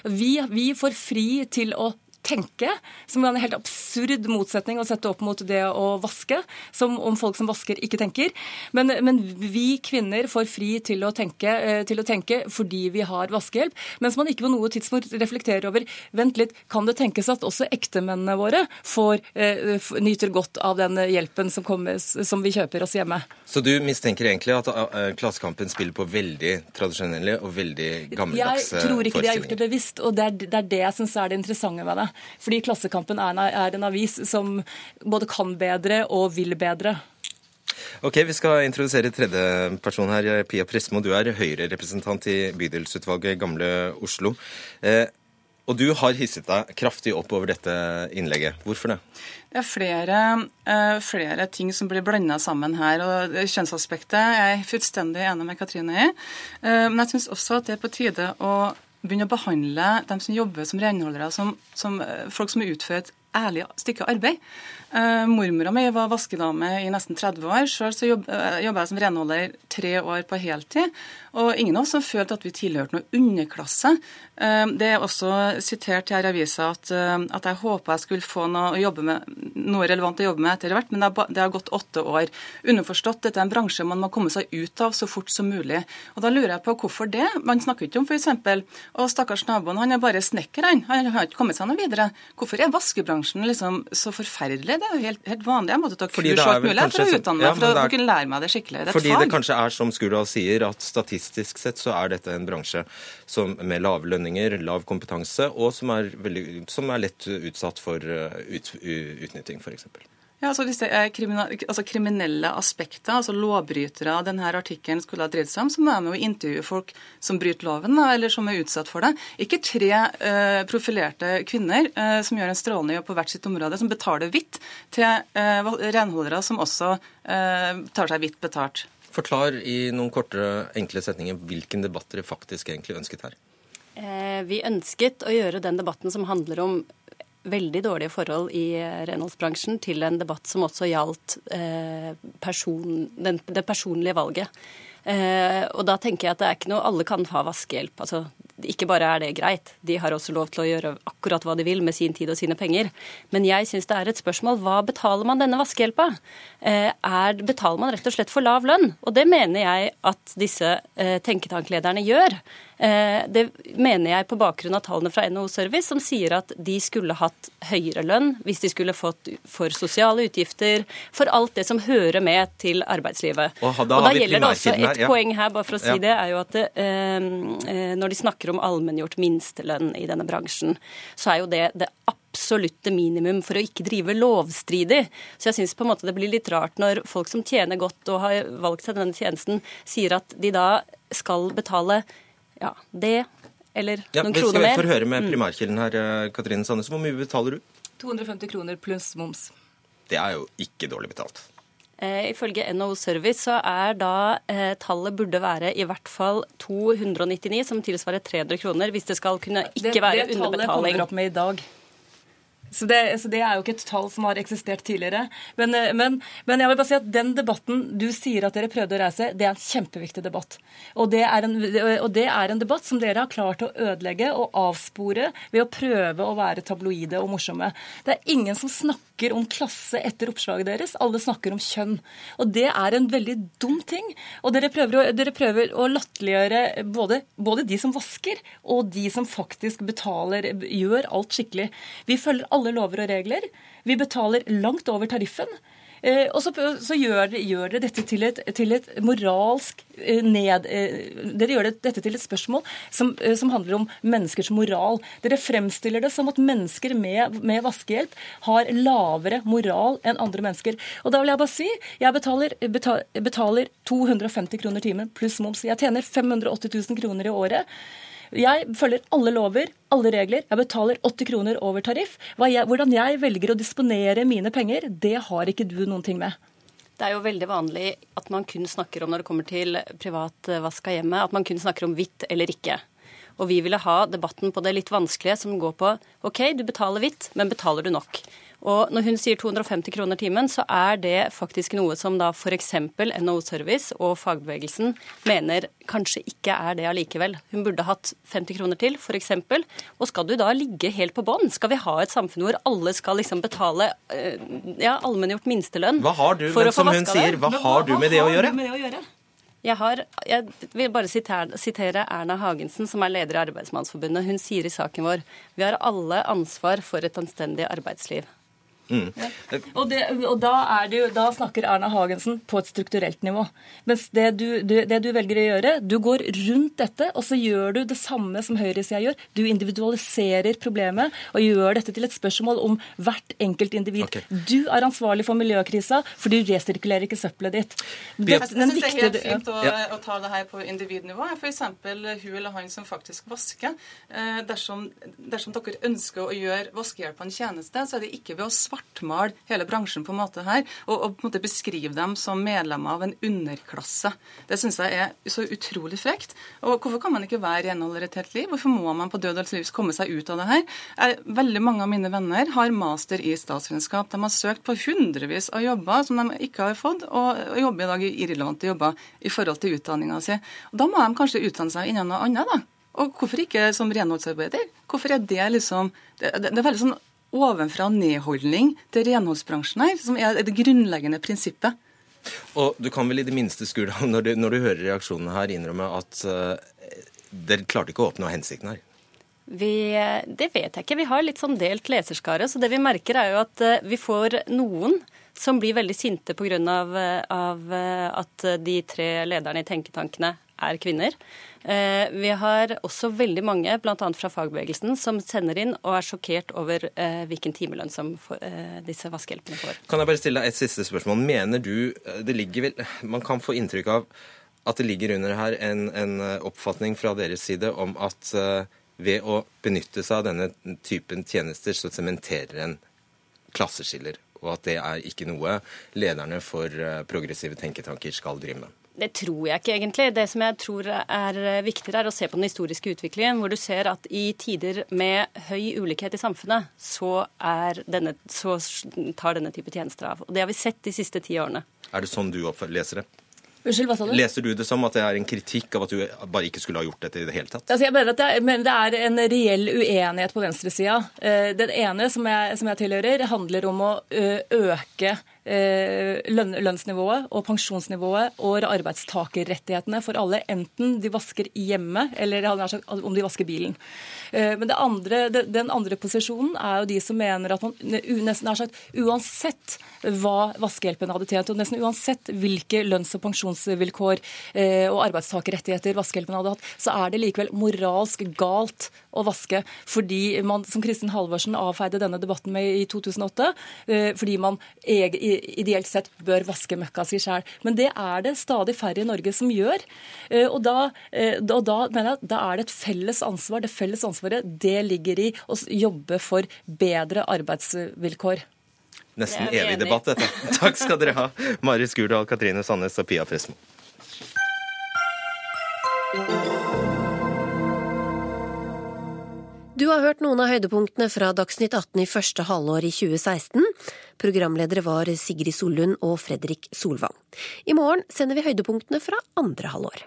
R: Vi, vi får fri til å tenke, som er en helt absurd motsetning å sette opp mot det å vaske, som om folk som vasker, ikke tenker. Men, men vi kvinner får fri til å, tenke, eh, til å, tenke, fordi vi har vaskehjelp, mens man ikke på noe tidspunkt reflekterer over vent litt, kan det tenkes at også ektemennene våre får, eh, nyter godt av den hjelpen som, kommer, som, vi kjøper oss hjemme.
K: Så du mistenker egentlig at uh, Klassekampen spiller på veldig tradisjonelle og veldig gammeldagse
R: forestillinger? Jeg tror ikke de har gjort det bevisst, og det er det, er det jeg syns er det interessante med det. Fordi Klassekampen er en avis som både kan bedre og vil bedre.
K: Ok, Vi skal introdusere tredje person her. Pia Presmo, du er Høyre-representant i bydelsutvalget Gamle Oslo. Eh, og du har hisset deg kraftig opp over dette innlegget. Hvorfor det?
S: Det er flere, uh, flere ting som blir blanda sammen her. og Kjønnsaspektet er jeg fullstendig enig med Katrine i. Uh, men jeg syns også at det er på tide å begynne å behandle dem som jobber som renholdere, som, som eh, folk som utfører et ærlig stykke arbeid. Uh, Mormora mi var vaskedame i nesten 30 år. Sjøl så jobb, uh, jobba jeg som renholder tre år på heltid. Og ingen av oss har følt at vi tilhørte noe underklasse. Uh, det er også sitert her i avisa at, at, jeg håpa jeg skulle få noe, med, noe, relevant å jobbe med etter hvert, men det har, det har, gått åtte år. Underforstått, dette er en bransje man må komme seg ut av så fort som mulig. Og da lurer jeg på hvorfor det? Man snakker ikke om f.eks. å stakkars naboen, han er bare snekker, han. Han har ikke kommet seg noe videre. Hvorfor er vaskebransjen liksom så forferdelig? det er jo helt, helt vanlig. Jeg måtte ta kurs alt mulig for å utdanne meg, ja, for å kunne lære meg det skikkelig. Det er
K: fordi det kanskje er som Skurdal sier, at statistisk sett så er dette en bransje som, med lave lønninger, lav kompetanse, og som er, veldig, som er lett utsatt for uh, ut, utnytting, f.eks.
S: Ja, altså det er altså kriminelle aspekter, altså lovbrytere denne artikkelen skulle ha dreid seg om, så må jeg jo intervjue folk som bryter loven, eller som er utsatt for det. Ikke tre uh, profilerte kvinner uh, som gjør en strålende jobb på hvert sitt område, som betaler hvitt til uh, renholdere som også tar seg hvitt betalt.
K: Forklar i noen korte, enkle setninger hvilken debatt dere faktisk egentlig ønsket her.
Q: Vi ønsket å gjøre den debatten som handler om veldig dårlige forhold i eh, renholdsbransjen til en debatt som også gjaldt eh, person, det personlige valget. Eh, og da tenker jeg at det er ikke noe Alle kan ha vaskehjelp. Altså, ikke bare er det greit, de har også lov til å gjøre akkurat hva de vil med sin tid og sine penger. Men jeg syns det er et spørsmål hva betaler man denne vaskehjelpa? Eh, er, betaler man rett og slett for lav lønn? Og det mener jeg at disse eh, tenketanklederne gjør. Eh, det mener jeg på bakgrunn av tallene fra NHO Service, som sier at de skulle hatt høyere lønn hvis de skulle fått for sosiale utgifter, for alt det som hører med til arbeidslivet.
K: Og da, og da gjelder det også
Q: et ja. poeng her, bare for å si ja. det, er jo at det, eh, eh, når de snakker om allmenngjort minstelønn i denne bransjen, så er jo det det absolutte minimum for å ikke drive lovstridig. Så jeg syns på en måte det blir litt rart når folk som tjener godt og har valgt seg denne tjenesten, sier at de da skal betale ja, det eller
K: ja,
Q: noen kroner mer.
K: Vi får høre med mm. primærkilden her, eh, Katrine Sandnes. Hvor mye betaler du?
R: 250 kroner pluss moms.
K: Det er jo ikke dårlig betalt.
Q: Eh, ifølge NHO Service så er da eh, tallet burde være i hvert fall 299, som tilsvarer 300 kroner, hvis det skal kunne ikke det, være underbetaling. Det tallet
R: kommer opp med i dag. Så det, så det, er jo ikke et tall som har eksistert tidligere. Men, eh, men, men, jeg vil bare si at den debatten du sier at dere prøvde å reise, det er en kjempeviktig debatt. Og det, en, og det er en, debatt som dere har klart å ødelegge og avspore ved å prøve å være tabloide og morsomme. Det er ingen som snakker om klasse etter oppslaget deres. Alle snakker om kjønn. Og det er en veldig dum ting. Og dere prøver å, dere å latterliggjøre både, både de som vasker, og de som faktisk betaler, gjør alt skikkelig. Vi følger alle alle lover og regler. Vi betaler langt over tariffen. Eh, og så, så gjør, gjør, dere dette til et, til et moralsk eh, ned... Eh, dere gjør det, dette til et spørsmål som, eh, som, handler om menneskers moral. Dere fremstiller det som at mennesker med, med, vaskehjelp har lavere moral enn andre mennesker. Og da vil jeg bare si jeg betaler, betal, betaler 250 kroner timen pluss moms. Jeg tjener 580 000 kroner i året. Jeg følger alle lover, alle regler. Jeg betaler 80 kroner over tariff. Jeg, hvordan jeg velger å disponere mine penger, det har ikke du noen ting med.
Q: Det er jo veldig vanlig at man kun snakker om når det kommer til privat vask av hjemmet, at man kun snakker om hvitt eller ikke. Og vi ville ha debatten på det litt vanskelige som går på OK, du betaler hvitt, men betaler du nok? Og når hun sier 250 kroner timen, så er det faktisk noe som da f.eks. NHO Service og fagbevegelsen mener kanskje ikke er det allikevel. Hun burde hatt 50 kroner til, f.eks. Og skal du da ligge helt på bånn? Skal vi ha et samfunn hvor alle skal liksom betale eh, ja, allmenngjort minstelønn
K: hva har du, for å få vaska det? Sier, hva, hva har du med det å gjøre?
Q: Jeg, har, jeg, vil bare sitere, sitere Erna Hagensen, som er leder i Arbeidsmannsforbundet. Hun sier i saken vår vi har alle ansvar for et anstendig arbeidsliv.
R: Mm. Ja. Og, det, og da, jo, da, snakker Erna Hagensen på et strukturelt nivå. Mens det du, du, det du, velger å gjøre, du går rundt dette, og så gjør du det samme som høyresida gjør. Du individualiserer problemet og gjør dette til et spørsmål om hvert enkelt individ. Okay. Du er ansvarlig for miljøkrisa, for du resirkulerer ikke søppelet ditt.
S: Det, jeg syns det er helt fint å, ja. å, ta det her på individnivå. F.eks. hun eller han som faktisk vasker. Eh, dersom, dersom dere ønsker å gjøre vaskehjelp en tjeneste, så er det ikke ved å svare svartmale hele bransjen på en måte her, og, og, på en måte beskrive dem som medlemmer av en underklasse. Det syns jeg er så utrolig frekt. Og hvorfor kan man ikke være renholder et helt liv? Hvorfor må man på død og livs komme seg ut av det her? Veldig mange av mine venner har master i statsvitenskap. De har søkt på hundrevis av jobber som de ikke har fått, og, jobber i dag i irrelevante jobber i forhold til utdanninga si. Da må de kanskje utdanne seg innen noe annet, da. Og hvorfor ikke som renholdsarbeider? Hvorfor er det liksom Det, det, det er veldig sånn ovenfra nedholdning til renholdsbransjen her, som er det grunnleggende prinsippet.
K: Og du kan vel i det minste skule når, når, du hører reaksjonene her, innrømme at uh, dere klarte ikke å oppnå hensikten her?
Q: Vi, det vet jeg ikke. Vi har litt sånn delt leserskare. Så det vi merker er jo at uh, vi får noen som blir veldig sinte pga. Av, av at de tre lederne i tenketankene er kvinner. Eh, vi har også veldig mange, bl.a. fra fagbevegelsen, som sender inn og er sjokkert over eh, hvilken timelønn som eh, disse vaskehjelpene får.
K: Kan jeg bare stille deg et siste spørsmål? Mener du det ligger vel Man kan få inntrykk av at det ligger under her en, en oppfatning fra deres side om at ved å benytte seg av denne typen tjenester, så sementerer en klasseskiller, og at det er ikke noe lederne for progressive tenketanker skal drive med?
Q: Det tror jeg ikke, egentlig. Det som jeg tror er viktigere, er å se på den historiske utviklingen, hvor du ser at i tider med høy ulikhet i samfunnet, så, denne, så tar denne type tjenester av. Og Det har vi sett de siste ti årene.
K: Er det sånn du leser det?
R: Unnskyld, hva sa du?
K: Leser du det som at det er en kritikk av at du bare ikke skulle ha gjort dette i det hele tatt?
R: Altså, jeg mener at det er, men det er en reell uenighet på venstresida. Eh, den ene som jeg, som jeg tilhører, handler om å øke eh, lønnsnivået og pensjonsnivået og arbeidstakerrettighetene for alle, enten de vasker hjemme eller om de vasker bilen. Eh, men andre, den andre posisjonen er jo de som mener at man nesten er sagt, uansett hva vaskehjelpen hadde tjent, og nesten uansett hvilke lønns- og pensjonsvilkår eh, og arbeidstakerrettigheter vaskehjelpen hadde hatt, så er det likevel moralsk galt å vaske. Fordi man, som Kristin Halvorsen avfeide denne debatten med i 2008, eh, fordi man ideelt sett bør vaske møkka si sjæl. Men det er det stadig færre i Norge som gjør. Og da, og da mener jeg da er det et felles ansvar. Det felles ansvaret, det ligger i å jobbe for bedre arbeidsvilkår.
K: Nesten evig debatt, dette. [LAUGHS] Takk skal dere ha, Mari Skurdal, Katrine Sandnes og Pia Presmo.
A: Du har hørt noen av høydepunktene fra Dagsnytt 18 i første halvår i 2016. Programledere var Sigrid Sollund og Fredrik Solvang. I morgen sender vi høydepunktene fra andre halvår.